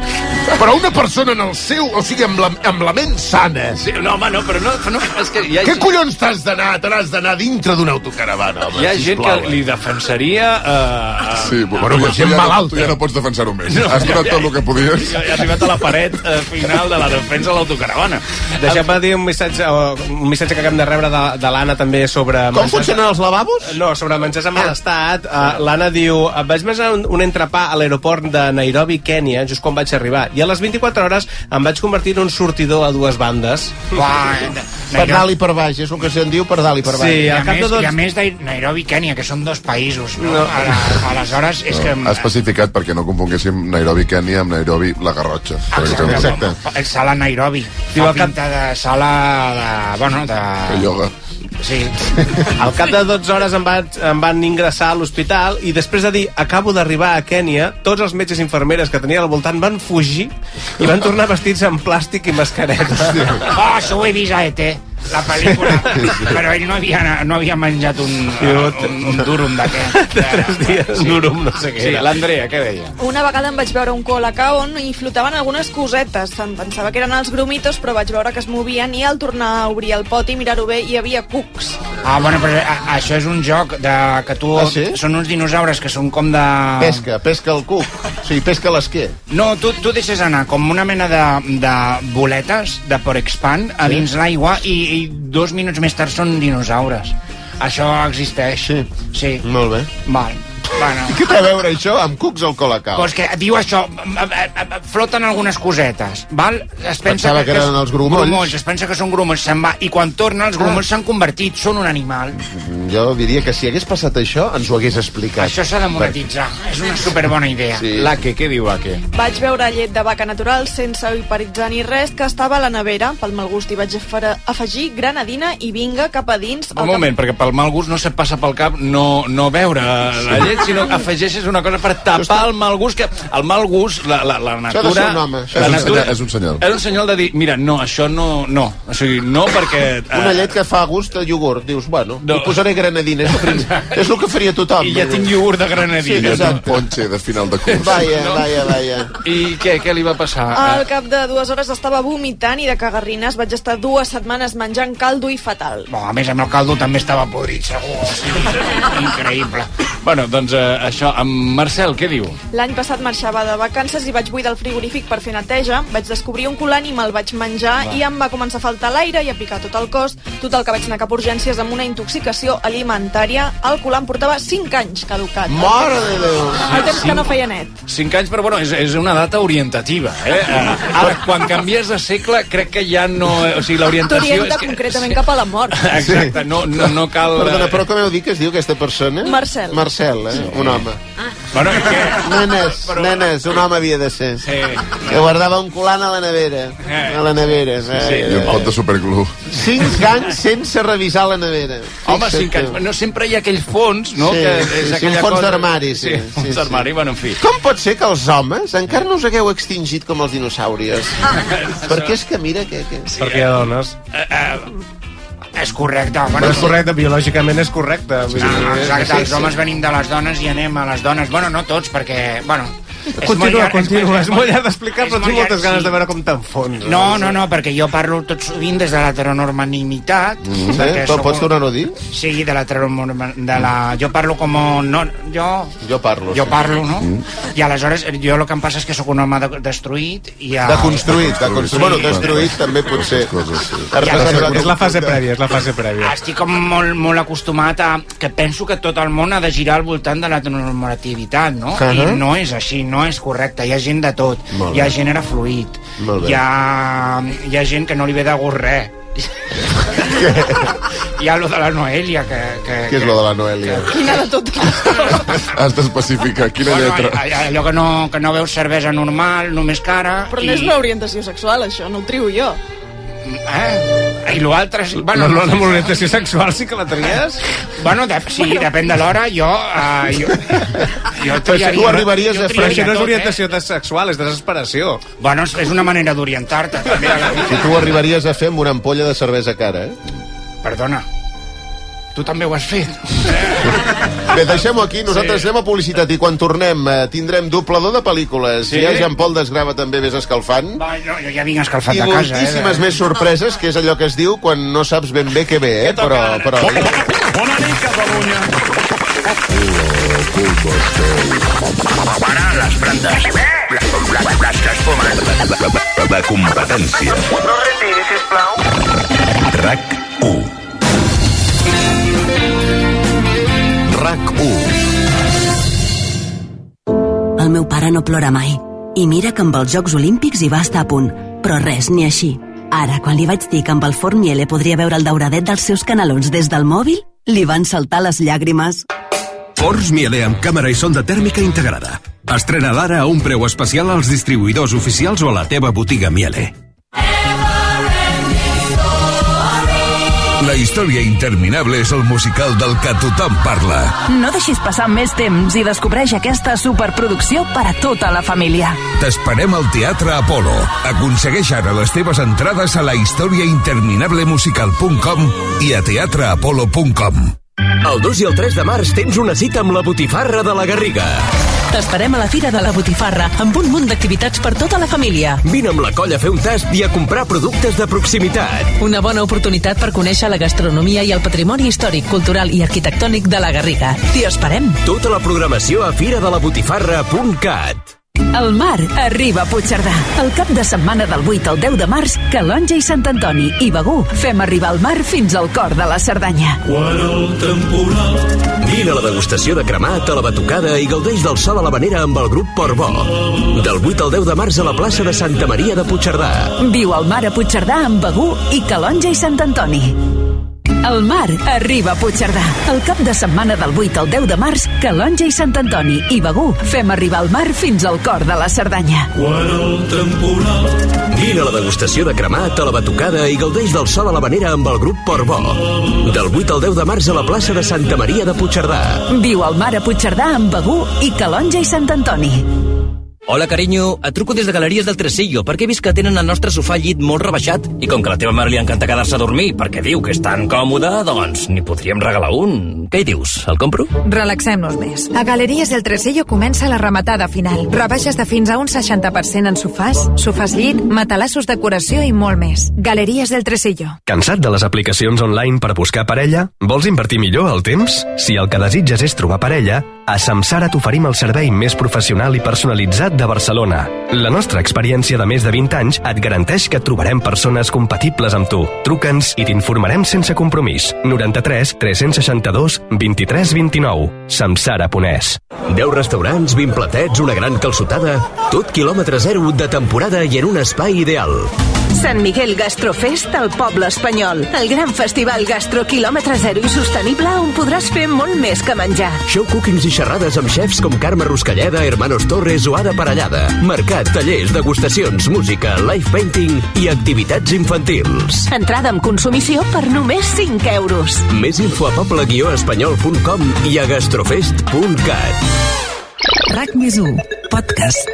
Però una persona en el seu, o sigui, amb la, amb la ment sana... Sí, no, home, no, però no, no és que hi ha, Què collons t'has d'anar? Te n'has d'anar dintre d'una autocaravana, home, hi ha gent que sisplau, eh? li defensaria... Uh, Sí, bueno, però tu gent ja, no- malalta. Tu ja no pots defensar-ho més. No, Has ja- donat ja- tot el que podies. Ja he arribat a la paret eh, final de la defensa de l'autocaravana. Deixem-me dir un missatge, un missatge que acabem de rebre de, de l'Anna també sobre... Com funcionen els lavabos? No, sobre menjars en mal estat. Uh, L'Anna diu, "Em vaig menjar un, un entrepà a l'aeroport de Nairobi, Kènia, just quan vaig arribar, i a les 24 hores em vaig convertir en un sortidor a dues bandes. Per dalt i per baix, és el que se'n diu per dalt i per baix. Sí, I a, cap més, de dos... I a més de Nairobi i Kènia, que són dos països, no? No. A aleshores, és que... Ha especificat perquè no confonguéssim Nairobi Kenya amb Nairobi la Garrotxa. exemple. Exacte. El sala Nairobi. Diu, Fa al cap- pinta de sala de... Bueno, de... De ioga. Sí. Al cap de 12 hores em, vaig, em van ingressar a l'hospital i després de dir acabo d'arribar a Kènia, tots els metges i infermeres que tenia al voltant van fugir i van tornar vestits en plàstic i mascaretes. Oh, això ho he vist a ET, la pel·lícula. Però ell no havia, no havia menjat un, un, un durum d'aquest. Tres dies, un durum, no sé què Sí, era. l'Andrea, què deia? Una vegada em vaig veure un colacao on hi flotaven algunes cosetes. Em pensava que eren els grumitos, però vaig veure que es movien i al tornar a obrir el pot i mirar-ho bé hi havia cucs. Ah, bueno, però a, això és un joc de, que tu... Ah, sí? Són uns dinosaures que són com de... Pesca, pesca el cuc. O sigui, pesca l'esquer. No, tu, tu deixes anar com una mena de, de boletes de Porexpan a Sí. dins l'aigua i, i dos minuts més tard són dinosaures. Això existeix. Sí. Sí. Molt bé. Val. Bueno. Què té a veure això amb cucs al colacao? Pues que diu això, floten algunes cosetes, val? Es pensa Pensava que eren els grumolls. Es pensa que són grumolls, se'n va. I quan torna, els grumolls s'han convertit, són un animal. Jo diria que si hagués passat això, ens ho hagués explicat. Això s'ha de monetitzar. És una superbona idea. Sí. L'Ake, què diu Ake? Vaig veure llet de vaca natural sense hiperitzar ni res que estava a la nevera. Pel mal gust hi vaig afegir granadina i vinga cap a dins. Un moment, perquè pel mal gust no se't passa pel cap no, no beure la llet, sinó que afegeixes una cosa per tapar el mal gust, que el mal gust, la, la, la Això ha de natura... ser un home, la És un natura- senyal- és un senyal. És un senyal de dir, mira, no, això no, no. O sigui, no perquè... eh, Una llet que fa gust a iogurt. Dius, bueno, No. hi posaré granadina. És el, prim... és el que faria tothom. I ja tinc iogurt de granadina. Sí, És un exacte. ponche de final de curs. Vaya, No. vaya, vaya. I què, què li va passar? Al cap de dues hores estava vomitant i de cagarrines vaig estar dues setmanes menjant caldo i fatal. Bo, a més, amb el caldo també estava podrit, segur. Sí. Increïble. Bueno, doncs eh, això, amb Marcel, què diu? L'any passat marxava de vacances i vaig buidar el frigorífic per fer neteja. Vaig descobrir un colant i me'l vaig menjar Va. i em va començar a faltar l'aire i a picar tot el cos. Total que vaig anar cap a urgències amb una intoxicació alimentària. El colant portava 5 anys caducat. Mare de Déu. El temps que no feia net. 5 anys, però bueno, és, és una data orientativa, eh? Eh, Ara, quan canvies de segle, crec que ja no... O sigui, l'orientació T'orienta és que... concretament cap a la mort. Exacte, no, no, no cal... Perdona, eh, però com heu dit que es diu aquesta persona? Marcel. Marcel, eh? Un home. Bueno, què? Nenes, nenes, un home havia de ser. Sí. Que guardava un colant a la nevera. A la nevera. Sí, I un pot de superglú. Cinc anys sense revisar la nevera. Home, Fixa't 5 anys. No sempre hi ha aquell fons, no? Sí, que sí, és sí, aquella un fons cosa- d'armari, sí, Sí, sí, fons sí. d'armari, bueno, en fi. Com pot ser que els homes encara no us hagueu extingit com els dinosaures? Perquè és que mira que... que... Sí, Perquè hi ha dones. Eh, eh, és correcte. Bueno, és correcte, biològicament és correcte. Vull dir, Ah, exacte, sí, els sí. homes venim de les dones i anem a les dones. Bueno, no tots, perquè... Bueno, Continua, continua. És molt llarg d'explicar, però tinc molt moltes ganes de veure com t'enfons. No, no, no, perquè jo parlo tot sovint des de l'heteronormativitat. Mm, sí? perquè Però pots tornar-ho a dir? Sí, de l'heteronorma- de la... Jo parlo com... No, jo... Jo parlo. Jo parlo, no? I aleshores, jo el que em passa és que sóc un home de, destruït i... Ja... Deconstruït, deconstruït. Bueno, destruït també pot ser. És la fase prèvia, és la fase prèvia. Estic com molt, molt acostumat a... que penso que tot el món ha de girar al voltant de la normativitat, no? Ahà. I no és així, no és correcte. Hi ha gent de tot. Molt Hi ha gènere fluid. Hi ha, hi ha gent que no li ve de gust res. Hi ha lo de la Noelia, que... que Què és lo de la Noelia? Quina de totes? Has d'especificar quina Bueno, lletra. allò que no, que no veus cervesa normal, només cara... Però no és una orientació sexual, això, no ho trio jo. Eh? I l'altre... sí- Bueno, no, no, no, l'orientació sexual sí que la tries? Bueno, de, sí, depèn de l'hora, jo... Uh, jo, jo Però si tu arribaries jo a... Però això no és tot, orientació de sexual, és desesperació. Eh? Bueno, és- és una manera d'orientar-te, també. Si tu arribaries a fer amb una ampolla de cervesa cara, eh? Perdona. Tu també ho has fet. Bé, deixem-ho aquí, nosaltres sí. anem a publicitat i quan tornem eh, tindrem doblador de pel·lícules. Sí. Ja Jean Paul desgrava també Ves escalfant. Va, jo, jo ja vinc escalfat I de casa, eh? moltíssimes més sorpreses, que és allò que es diu quan no saps ben bé què ve, eh? Però, però... Bona nit, Catalunya. Para les plantes. Les que es fumen. La, la competència. No retiri, sisplau. RAC 1. RAC 1. El meu pare no plora mai. I mira que amb els Jocs Olímpics hi va estar a punt. Però res, ni així. Ara, quan li vaig dir que amb el forn Miele podria veure el dauradet dels seus canalons des del mòbil, li van saltar les llàgrimes. Forns Miele amb càmera i sonda tèrmica integrada. Estrena l'ara a un preu especial als distribuïdors oficials o a la teva botiga Miele. La història interminable és el musical del que tothom parla. No deixis passar més temps i descobreix aquesta superproducció per a tota la família. T'esperem al Teatre Apolo. Aconsegueix ara les teves entrades a la historiainterminablemusical.com i a teatreapolo.com. El 2 i el 3 de març tens una cita amb la Botifarra de la Garriga. T'esperem a la Fira de la Botifarra amb un munt d'activitats per tota la família. Vine amb la colla a fer un tast i a comprar productes de proximitat. Una bona oportunitat per conèixer la gastronomia i el patrimoni històric, cultural i arquitectònic de la Garriga. T'hi esperem. Tota la programació a firadelabotifarra.cat. El mar arriba a Puigcerdà. El cap de setmana del 8 al 10 de març, Calonja i Sant Antoni i Begú fem arribar el mar fins al cor de la Cerdanya. Quan el temporal... Vine a la degustació de cremat, a la batucada i gaudeix del sol a la vanera amb el grup Portbó. Del 8 al 10 de març a la plaça de Santa Maria de Puigcerdà. Viu al mar a Puigcerdà amb Begú i Calonja i Sant Antoni. El mar arriba a Puigcerdà. El cap de setmana del 8 al 10 de març, Calonja i Sant Antoni i Begú fem arribar el mar fins al cor de la Cerdanya. Quan el temporal... Vine a la degustació de cremat, a la batucada i gaudeix del sol a la vanera amb el grup Portbó. Del 8 al 10 de març a la plaça de Santa Maria de Puigcerdà. Viu al mar a Puigcerdà amb Begú i Calonja i Sant Antoni. Hola, carinyo. Et truco des de Galeries del Tresillo perquè he vist que tenen el nostre sofà llit molt rebaixat i com que a la teva mare li encanta quedar-se a dormir perquè diu que és tan còmode, doncs n'hi podríem regalar un. Què hi dius? El compro? Relaxem-nos més. A Galeries del Tresillo comença la rematada final. Rebaixes de fins a un 60% en sofàs, sofàs llit, matalassos decoració i molt més. Galeries del Tresillo. Cansat de les aplicacions online per buscar parella? Vols invertir millor el temps? Si el que desitges és trobar parella, a Samsara t'oferim el servei més professional i personalitzat de Barcelona. La nostra experiència de més de 20 anys et garanteix que trobarem persones compatibles amb tu. Truca'ns i t'informarem sense compromís. 93 362 23 29. Samsara.es 10 restaurants, 20 platets, una gran calçotada, tot quilòmetre zero de temporada i en un espai ideal. Sant Miguel Gastrofest al poble espanyol. El gran festival gastro quilòmetre zero i sostenible on podràs fer molt més que menjar. Show cookings i xerrades amb xefs com Carme Ruscalleda, Hermanos Torres o Ada Parellada. Mercat, tallers, degustacions, música, live painting i activitats infantils. Entrada amb consumició per només 5 euros. Més info a poble-espanyol.com i a gastrofest.cat. RAC més 1, podcast.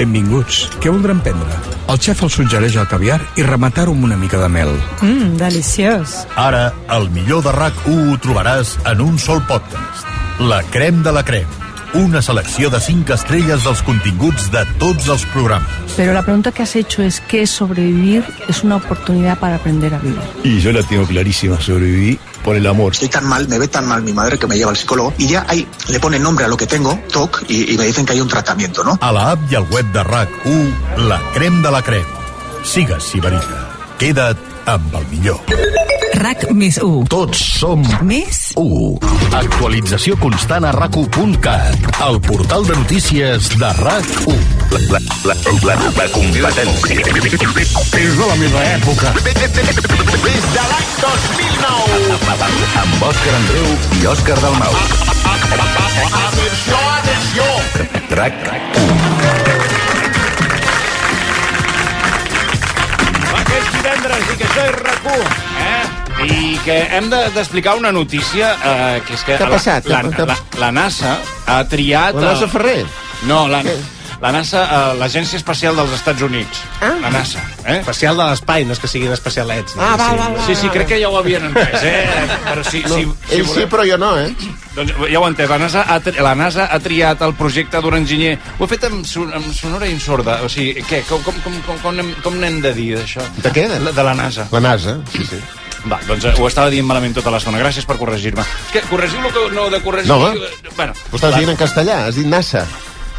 Benvinguts. Què voldran prendre? El xef els suggereix el caviar i rematar-ho amb una mica de mel. Mmm, deliciós. Ara, el millor de RAC1 ho trobaràs en un sol podcast. La crem de la crem. Una selecció de 5 estrelles dels continguts de tots els programes. Pero la pregunta que has hecho es que sobrevivir es una oportunidad para aprender a vivir. Y yo la tengo clarísima, sobrevivir por el amor. Estoy tan mal, me ve tan mal mi madre que me lleva al psicólogo y ya ahí le ponen nombre a lo que tengo, TOC, y, y me dicen que hay un tratamiento, ¿no? A la app i al web de RAC1, la crem de la crem. Sigues Sibarita. Queda't amb el millor. RAC més 1. Tots som més 1. Actualització constant a RAC1.cat, el portal de notícies de RAC1. La, la, la, la competència. És de la meva època. Des de l'any 2009. Amb Òscar Andreu i Òscar Dalmau. Atenció, atenció. RAC1. Va, que és divendres i que això és rac eh? I que hem de- d'explicar una notícia, eh, que és que... Què ha la- passat? La, ha- la, la NASA ha triat... La NASA el- Ferrer? No, la, La NASA, eh, l'Agència Espacial dels Estats Units. Ah. La NASA. Eh? Espacial de l'espai, no és que siguin especialets. No? Ah, val, val, val. Sí, sí, crec que ja ho havien entès, eh? Però sí, No, sí, ell sí, però jo no, eh? Doncs ja ho he entès. La NASA, ha, tri- la NASA ha triat el projecte d'un enginyer... Ho he fet amb, son, amb sonora i sorda. O sigui, què? Com, com, com, com, com n'hem de dir, d'això? De què? De, de la NASA. La NASA, sí, sí. Va, doncs eh, ho estava dient malament tota l'estona. Gràcies per corregir-me. És que corregiu el que no de corregir... No, home. Bueno, Ho estàs dient en castellà, has dit NASA.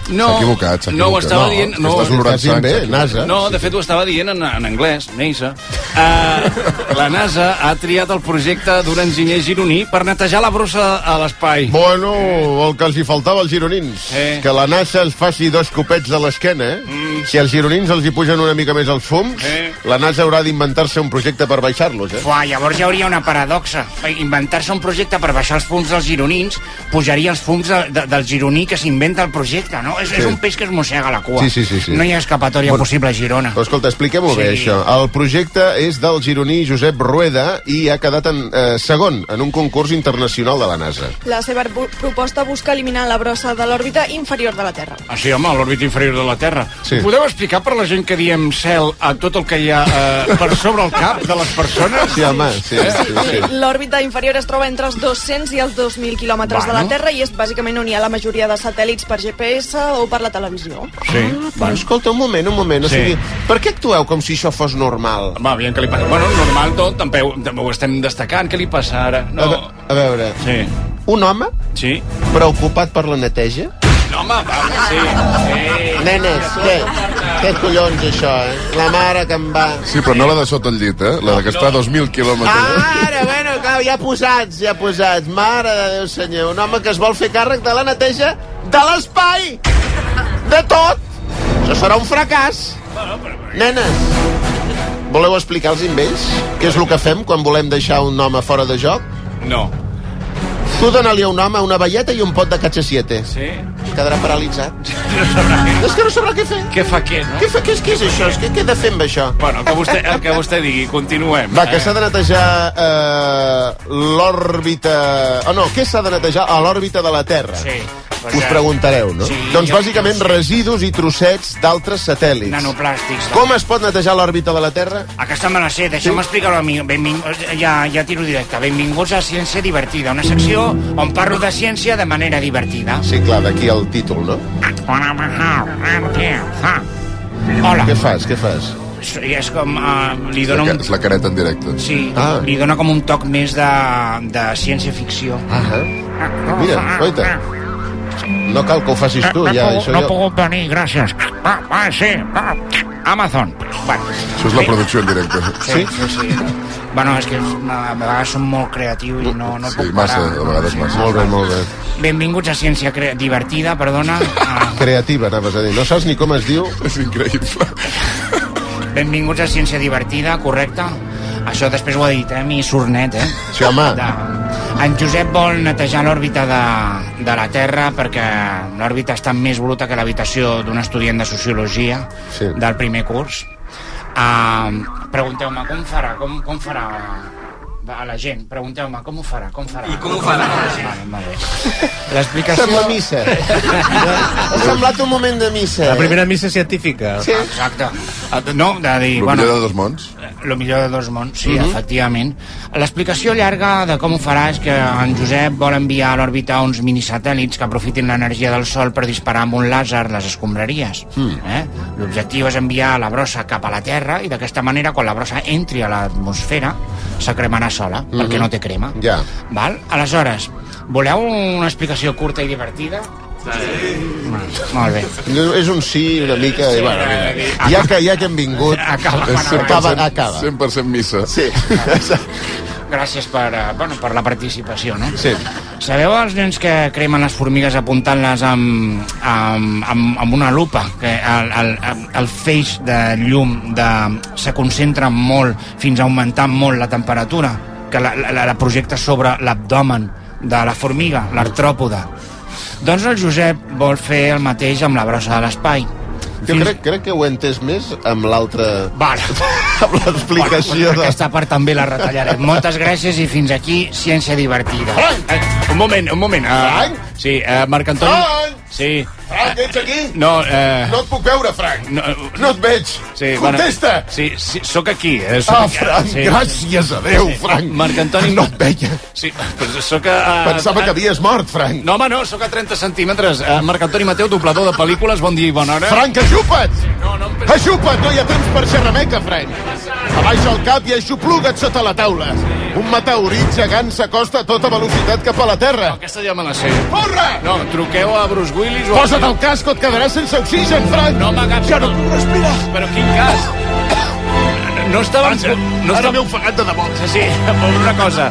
No, S'ha equivocat, s'ha no ho equivocat. estava No, dient... No, estàs olorant bé, equivocat. NASA. no, de fet ho estava dient en, en anglès, Neisa. Uh, la NASA ha triat el projecte d'un enginyer gironí per netejar la brossa a l'espai. Bueno, el que els hi faltava als gironins. Eh. Que la NASA els faci dos copets a l'esquena, eh? Mm. Si als gironins els hi pugen una mica més els fums, Eh. la NASA haurà d'inventar-se un projecte per baixar-los, eh? Fuà, llavors hi hauria una paradoxa. Inventar-se un projecte per baixar els fums dels gironins pujaria els fums de, de, del gironí que s'inventa el projecte, no? És, Sí. és un peix que es mossega la cua. Sí, sí, sí, sí. No hi ha escapatòria Bueno, possible a Girona. Però escolta, expliquem-ho bé, Sí. això. El projecte és del gironí Josep Rueda i ha quedat en, eh, segon en un concurs internacional de la NASA. La seva proposta busca eliminar la brossa de l'òrbita inferior de la Terra. Ah, sí, home, l'òrbita inferior de la Terra. Sí. Sí. Podeu explicar per la gent que diem cel a tot el que hi ha eh, per sobre el cap de les persones? Sí, home, sí, sí, sí. L'òrbita inferior es troba entre els 200 i els 2.000 quilòmetres de la Bueno. Terra i és bàsicament on hi ha la majoria de satèl·lits per GPS o per la televisió. Sí. Però escolta, un moment, un moment. O Sí. sigui, per què actueu com si això fos normal? Va, aviam què li passa. Bueno, normal tot, també, ho- també ho estem destacant. Què li passa ara? A, No. ve a veure, Sí. un home Sí. preocupat per la neteja? No, home, va, sí. sí. Nenes, què? Què collons, això, eh? La mare que em va... Sí, però no la de sota el llit, eh? La de que està a 2.000 quilòmetres. Ara, bueno, clar, ja posats, ja posats. Mare de Déu senyor, un home que es vol fer càrrec de la neteja de l'espai! De tot! Això serà un fracàs. Nenes, voleu explicar-los amb ells què és el que fem quan volem deixar un home fora de joc? No. Tu dona-li a un home una velleta i un pot de catxa 7. Sí? Quedarà paralitzat. No sabrà què. És que no sabrà què fer. Què fa què, no? Què, fa, què, és, què és això? És que, què he de fer amb això? Bueno, el que vostè, el que vostè digui, continuem. Va, que s'ha de netejar eh, l'òrbita... Oh, no, què s'ha de netejar a l'òrbita de la Terra? Sí. Us preguntareu, no? Sí, doncs bàsicament residus i trossets d'altres satèl·lits. Nanoplàstics. Com es pot netejar l'òrbita de la Terra? Aquesta me la sé, deixeu-me explicar-ho a mi. Benving... Ja, ja tiro directe. Benvinguts a Ciència Divertida, una secció on parlo de ciència de manera divertida. Sí, clar, d'aquí el títol, no? Hola. Què fas, què fas? I és com... Uh, li la, dona ca- un... és la careta en directe. Sí, Ah. li dona com un toc més de, de ciència-ficció. Ah, Mira, oita. No cal que ho facis tu, no, ja. no, Això no jo... puc venir, gràcies. Ah, ah, sí, ah, Amazon. Bueno, Això és la producció en directe. sí, sí, sí. Bueno, és que a vegades som molt creatius i no, no Sí, puc massa, parar. a vegades massa. Molt bé, molt bé. Benvinguts a Ciència Cre Divertida, perdona. Ah, Creativa, anaves a dir. No saps ni com es diu? És increïble. benvinguts a Ciència Divertida, correcte? Això després ho ha dit, eh? Mi surt net, eh? Sí, home. De... En Josep vol netejar l'òrbita de, de la Terra perquè l'òrbita està més bruta que l'habitació d'un estudiant de Sociologia Sí. del primer curs. Uh, Pregunteu-me com farà, com, com farà a la gent, pregunteu-me com ho farà, com farà. I com ho farà? Vale, bé. L'explicació... Sembla missa. Ha semblat un moment de missa. La eh? primera missa científica. Sí. Exacte. No, de dir... El bueno, millor de dos mons. lo millor de dos mons, sí, Mhm. efectivament. L'explicació llarga de com ho farà és que en Josep vol enviar a l'òrbita uns minisatèl·lits que aprofitin l'energia del Sol per disparar amb un làser les escombraries. Mm. Eh? L'objectiu és enviar la brossa cap a la Terra i d'aquesta manera, quan la brossa entri a l'atmosfera, se cremarà sola, Mhm. perquè no té crema. Ja. Val? Aleshores, voleu una explicació curta i divertida? Sí. Molt bé. És un sí una mica... i, bueno, mira, ja, que, ja que hem vingut... Acaba. És 100%, Acaba, acaba. 100% missa. Sí. Gràcies per, eh, bueno, per la participació, no? Sí. Sabeu els nens que cremen les formigues apuntant-les amb, amb, amb, amb una lupa? Que el, el, el feix de llum de, se concentra molt fins a augmentar molt la temperatura, que la, la, la projecta sobre l'abdomen de la formiga, l'artròpoda. Doncs el Josep vol fer el mateix amb la brossa de l'espai. Jo crec, crec que ho he entès més amb l'altra... Vale. amb l'explicació Bueno, de... Aquesta part també la retallarem. Moltes gràcies i fins aquí Ciència Divertida. Eh, un moment, un moment. Uh, sí, uh, Marc Antoni... Sí, Frank, ets aquí? No, eh... No et puc veure, Frank. No, no et veig. Sí, Contesta. Bueno, sí, sí, sóc aquí. Eh, soc Ah, aquí, Frank, gràcies a Déu, Frank. Marc Antoni... No et veia. Sí, però sóc a... a Pensava que havies mort, Frank. No, home, no, sóc a 30 centímetres. Uh, Marc Antoni Mateu, doblador de pel·lícules, bon dia i bona hora. Frank, aixupa't! No, no Aixupa't, no hi ha temps per xerrameca, Frank. Abaixa el cap i aixopluga't sota la taula. Un meteorit gegant s'acosta a tota velocitat cap a la Terra. Aquesta ja me la sé. Corre! No, truqueu a Bruce Willis o... Posa't el casc o et quedaràs sense oxigen, Frank. No m'agafis. Ja no puc respirar. Però quin cas? No estàvem... Vaja, no ara estàvem... m'he ofegat de debò. Sí, sí, però una cosa.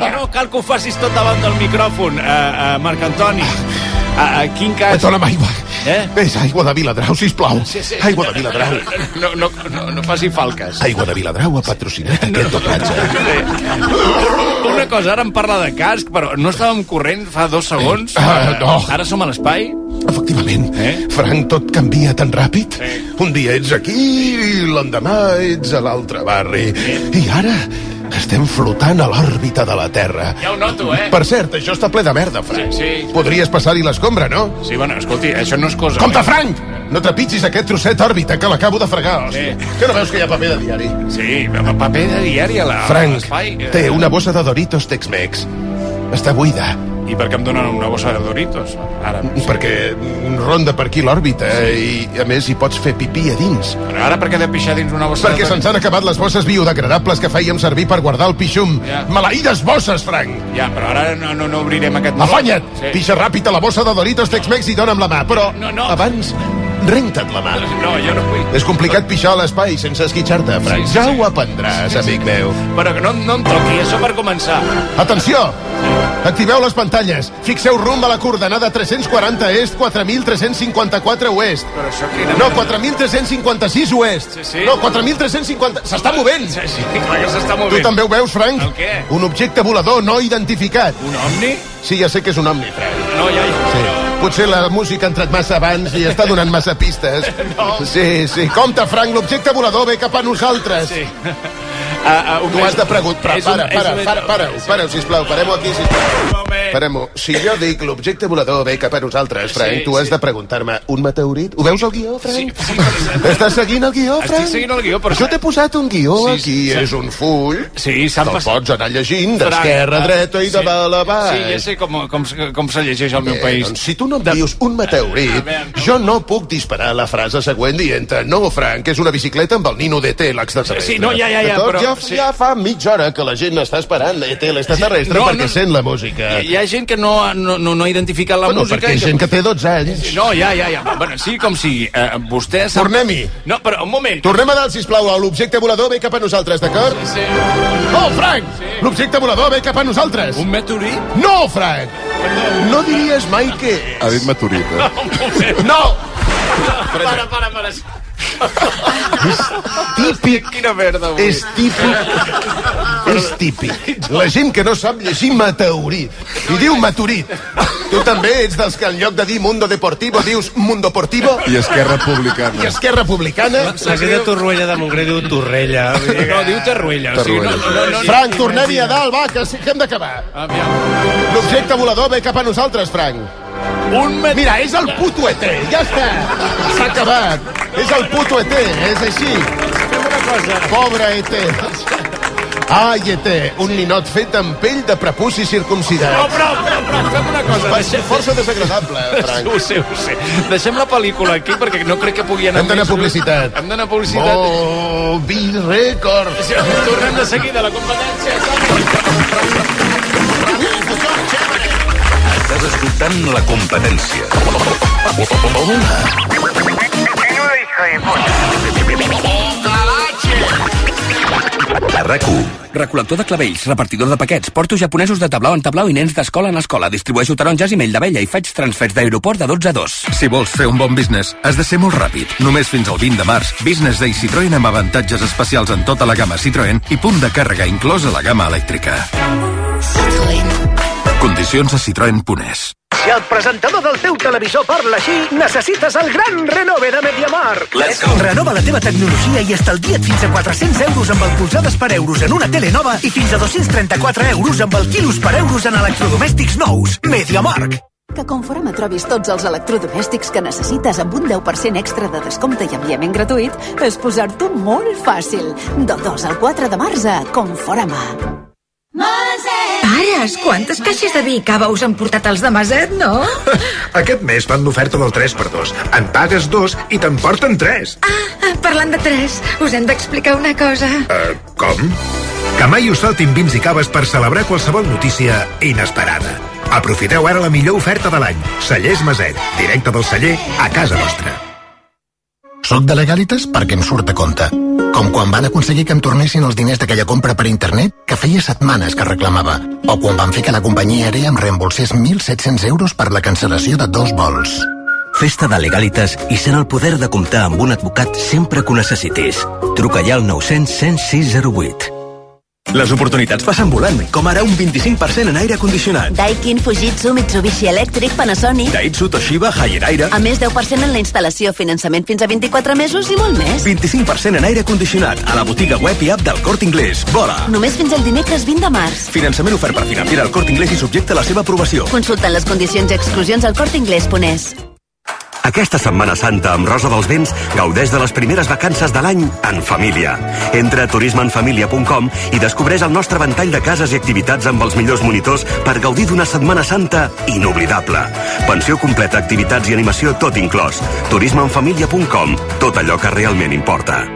No, no, cal que ho facis tot davant del micròfon, uh, uh, Marc Antoni. Uh, uh, quin cas... Dona'm aigua. Eh? És aigua de Viladrau, sisplau. Sí, sí. Aigua de Viladrau. No, no, no, no faci falques. Aigua de Viladrau ha patrocinat aquest doblatge. Una cosa, ara em parla de casc, però no estàvem corrent fa dos segons? Ah, no. Ara som a l'espai? Efectivament. Eh? Frank, tot canvia tan ràpid. Un dia ets aquí i l'endemà ets a l'altre barri. I ara estem flotant a l'òrbita de la Terra. Ja ho noto, eh? Per cert, això està ple de merda, Frank. Sí, sí. Podries passar-hi l'escombra, no? Sí, bueno, escolti, això no és cosa... Compte, Frank! No trepitgis aquest trosset òrbita que l'acabo de fregar. Sí. Que no veus que hi ha paper de diari? Sí, pa- paper de diari a la- Frank, eh. té una bossa de Doritos Tex-Mex. Està buida. I per què em donen una bossa de Doritos? Ara, Perquè ronda per aquí l'òrbita i, a més, hi pots fer pipí a dins. Però ara per què he de pixar dins una bossa Perquè de se'ns han acabat les bosses biodegradables que fèiem servir per guardar el pixum. Ja. Maleïdes bosses, Frank! Ja, però ara no, no, no obrirem aquest... Afanya't! Sí. Pixa ràpid a la bossa de Doritos Tex-Mex i dona'm la mà, però No, no. abans renta't la mà. No, jo no vull. És complicat pixar a l'espai sense esquitxar-te, Frank. Sí, sí, ja sí. ho aprendràs, amic meu. Però que no, no em toqui, això per començar. Atenció! Activeu les pantalles. Fixeu rumb a la coordenada 340 est, 4354 oest. Però això quina... No, 4356 oest. Sí, sí. No, 4350... S'està movent! Sí, sí, clar que s'està Tu movent. també ho veus, Frank? El què? Un objecte volador no identificat. Un omni? Sí, ja sé que és un omni, Frank. No, ja... Sí. Potser la música ha entrat massa abans i està donant massa pistes. No. Sí, sí. Compte, Frank, l'objecte volador ve cap a nosaltres. Sí. Uh, uh, Tu has de preguntar... Un- Para, para, un- para, para, para, sisplau, parem-ho aquí, sisplau. Parem-ho. Si jo dic l'objecte volador ve cap a nosaltres, Frank, Sí, tu has sí. de preguntar-me un meteorit? Ho veus el guió, Frank? Sí, sí, Estàs seguint el guió, Estic Frank? seguint el guió, però... Jo t'he posat un guió Sí, aquí, sí. és un full. Sí, s'han Te'l passat... pots anar llegint d'esquerra a ah, dreta i de sí. dalt a baix. Sí, ja sé com, com, com se llegeix al meu país. doncs, si tu no em dius un meteorit, A jo no puc disparar la frase següent dient no, Frank, és una bicicleta amb el nino d'ET, l'extraterrestre. Sí, no, ja, ja, ja, però- Ja, sí. ja fa mitja hora que la gent està esperant l'ET, l'extraterrestre, No, perquè no. sent la música. Hi, hi ha gent que no, no, no, no ha identificat la bueno, música... perquè hi ha gent que té 12 anys. No, ja, ja, ja. Bueno, sí, com sigui. Uh, vostè sap... Tornem-hi. No, però un moment. Tornem a dalt, sisplau, l'objecte volador ve cap a nosaltres, d'acord? Sí. Oh, Frank! L'objecte volador ve cap a nosaltres! Un meteorit? No, Frank! No diries mai que... Ha dit meteorit, No, un moment. No! Para, para, para. Típic. Quina merda, avui. És típic. És típic. La gent que no sap llegir meteorit. I diu meteorit. Tu també ets dels que en lloc de dir Mundo Deportivo dius Mundo Portivo? I Esquerra Republicana. I Esquerra Republicana? La gent de Torroella de Montgrí diu Torrella. No, diu Terruella. O sigui, no, no, no, no, Frank, tornem-hi a dalt, va, que sí que hem d'acabar. L'objecte volador ve cap a nosaltres, Frank. Un met... Mira, és el puto ET, ja està. S'ha acabat. És el puto ET, és així. una cosa. Pobre ET. Ai, ET, un ninot fet amb pell de prepuci circumcidat. No, però, però, però, fem una cosa. Va ser força desagradable, Frank. Ho sé, ho sé. Deixem la pel·lícula aquí perquè no crec que pugui anar Hem d'anar publicitat. Hem d'anar publicitat. Oh, Bill Record. Tornem de seguida a la competència. Escoltant la competència. A RAC1. Recol·lector de clavells, repartidor de paquets, porto japonesos de tablau en tablau i nens d'escola en escola. Distribueixo taronges i mell d'abella i faig transfers d'aeroport de 12 a 2. Si vols fer un bon business, has de ser molt ràpid. Només fins al 20 de març, Business Day Citroën amb avantatges especials en tota la gamma Citroën i punt de càrrega inclòs a la gamma elèctrica. Condicions a citroen.es. Si el presentador del teu televisor parla així, necessites el gran renove de MediaMarkt. Let's go. Renova la teva tecnologia i estalvia't fins a 400 euros amb el polsades per euros en una tele nova i fins a 234 euros amb el quilos per euros en electrodomèstics nous. MediaMarkt. Que a Conforama trobis tots els electrodomèstics que necessites amb un 10% extra de descompte i enviament gratuït és posar-t'ho molt fàcil. Del 2 al 4 de març a Conforama. Pares, quantes caixes de vi i cava us han portat els de Maset, no? Aquest mes van l'oferta del 3x2. En pagues dos i te'n porten 3. Ah, parlant de tres, us hem d'explicar una cosa. Uh, com? Que mai us faltin vins i caves per celebrar qualsevol notícia inesperada. Aprofiteu ara la millor oferta de l'any. Cellers Maset, directe del celler a casa vostra. Soc de Legalitas perquè em surt a compte. Com quan van aconseguir que em tornessin els diners d'aquella compra per internet que feia setmanes que reclamava. O quan van fer que la companyia aèria em reembolsés 1.700 euros per la cancel·lació de dos vols. Festa de Legalitas i sent el poder de comptar amb un advocat sempre que ho necessitis. Truca ja al 900 106 08. Les oportunitats passen volant, com ara un 25% en aire condicionat. Daikin, Fujitsu, Mitsubishi Electric, Panasonic... Daihatsu, Toshiba, Haier Aire... A més, 10% en la instal·lació, finançament fins a 24 mesos i molt més. 25% en aire condicionat a la botiga web i app del Cort Inglés. Vola! Només fins al dimecres 20 de març. Finançament ofert per financiar el Cort Inglés i subjecte a la seva aprovació. Consulta les condicions i exclusions al cortinglés.es. Aquesta Setmana Santa amb Rosa dels Vents gaudeix de les primeres vacances de l'any en família. Entra a turismeenfamilia.com i descobreix el nostre ventall de cases i activitats amb els millors monitors per gaudir d'una Setmana Santa inoblidable. Pensió completa, activitats i animació tot inclòs. turismeenfamilia.com. Tot allò que realment importa.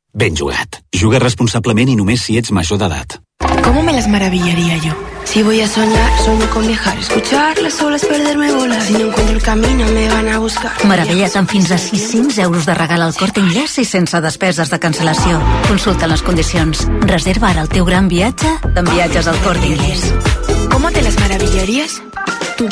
ben jugat. Juga responsablement i només si ets major d'edat. ¿Cómo me las maravillaría yo? Si voy a soñar, sueño con viajar, escuchar las olas, perderme volar. Si no encuentro el camino, me van a buscar. Meravella't amb fins a 600 euros de regal al Corte Inglés i sense despeses de cancel·lació. Consulta les condicions. Reserva ara el teu gran viatge amb viatges al Corte Inglés. ¿Cómo te las maravillarías? Tú.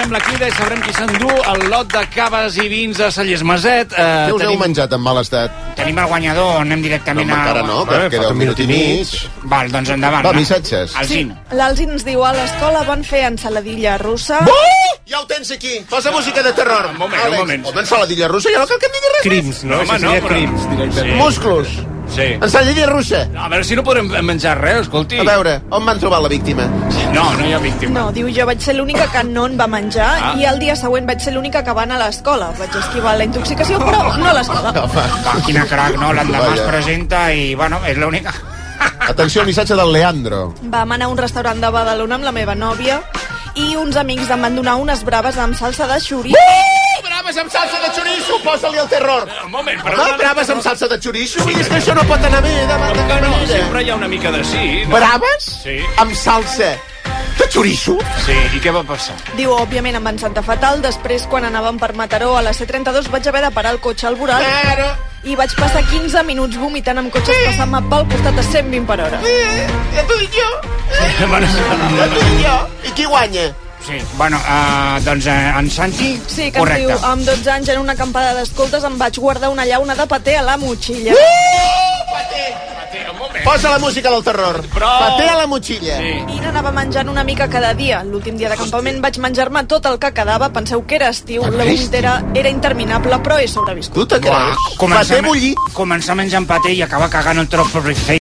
Acabem la crida i sabrem qui s'endú el lot de caves i vins de Cellers Maset. Eh, Què us heu menjat en mal estat? Tenim el guanyador, anem directament No, encara no, que a... queda un minut i mig. Val, doncs endavant. Va, missatges. Alzina. L'Alzin ens diu a l'escola van fer ensaladilla russa. Oh! Ja ho tens aquí. Posa música de terror. Un moment, un moment. Home, ensaladilla russa, ja no cal que em digui res. Crims, no? Home, no, seria però- crims, directament. Musclos. Sí. Ensaladilla russa. A veure si no podrem menjar res, escolti. A veure, on van trobar la víctima? No, no hi ha víctima. No, diu, jo vaig ser l'única que no en va menjar Ah. i el dia següent vaig ser l'única que va anar a l'escola. Vaig esquivar la intoxicació, però no a l'escola. Va, quina crac, no? L'endemà es presenta i, bueno, és l'única... Atenció, missatge del Leandro. Vam anar a un restaurant de Badalona amb la meva nòvia i uns amics em van donar unes braves amb salsa de xoriço. Uh! Braves amb salsa de xoriço, posa-li el terror. Un moment, Home, braves amb salsa de xoriço, i és que això no pot anar bé, de, cap no, sempre hi ha una mica de sí. No? Braves? Sí. Amb salsa de xoriço? Sí, i què va passar? Diu, òbviament em van sentar fatal. Després, quan anàvem per Mataró a la C32, vaig haver de parar el cotxe al voral. Claro. I vaig passar 15 minuts vomitant amb cotxes passant-me pel costat a 120 per hora. Ja t'ho dic jo. Bueno, Ja t'ho dic jo. I qui guanya? Sí, bueno, uh, doncs uh, en Santi, Sí, que correcte. diu, amb 12 anys en una acampada d'escoltes em vaig guardar una llauna de paté a la motxilla. Posa la música del terror. Prou. Paté a la motxilla. Sí. I n'anava menjant una mica cada dia. L'últim dia d'acampament vaig menjar-me tot el que quedava. Penseu que era estiu, la vomitera era interminable, però he sobreviscut. Tu te creus? Començar, Paté bullit. començar menjant paté i acabar cagant el trop per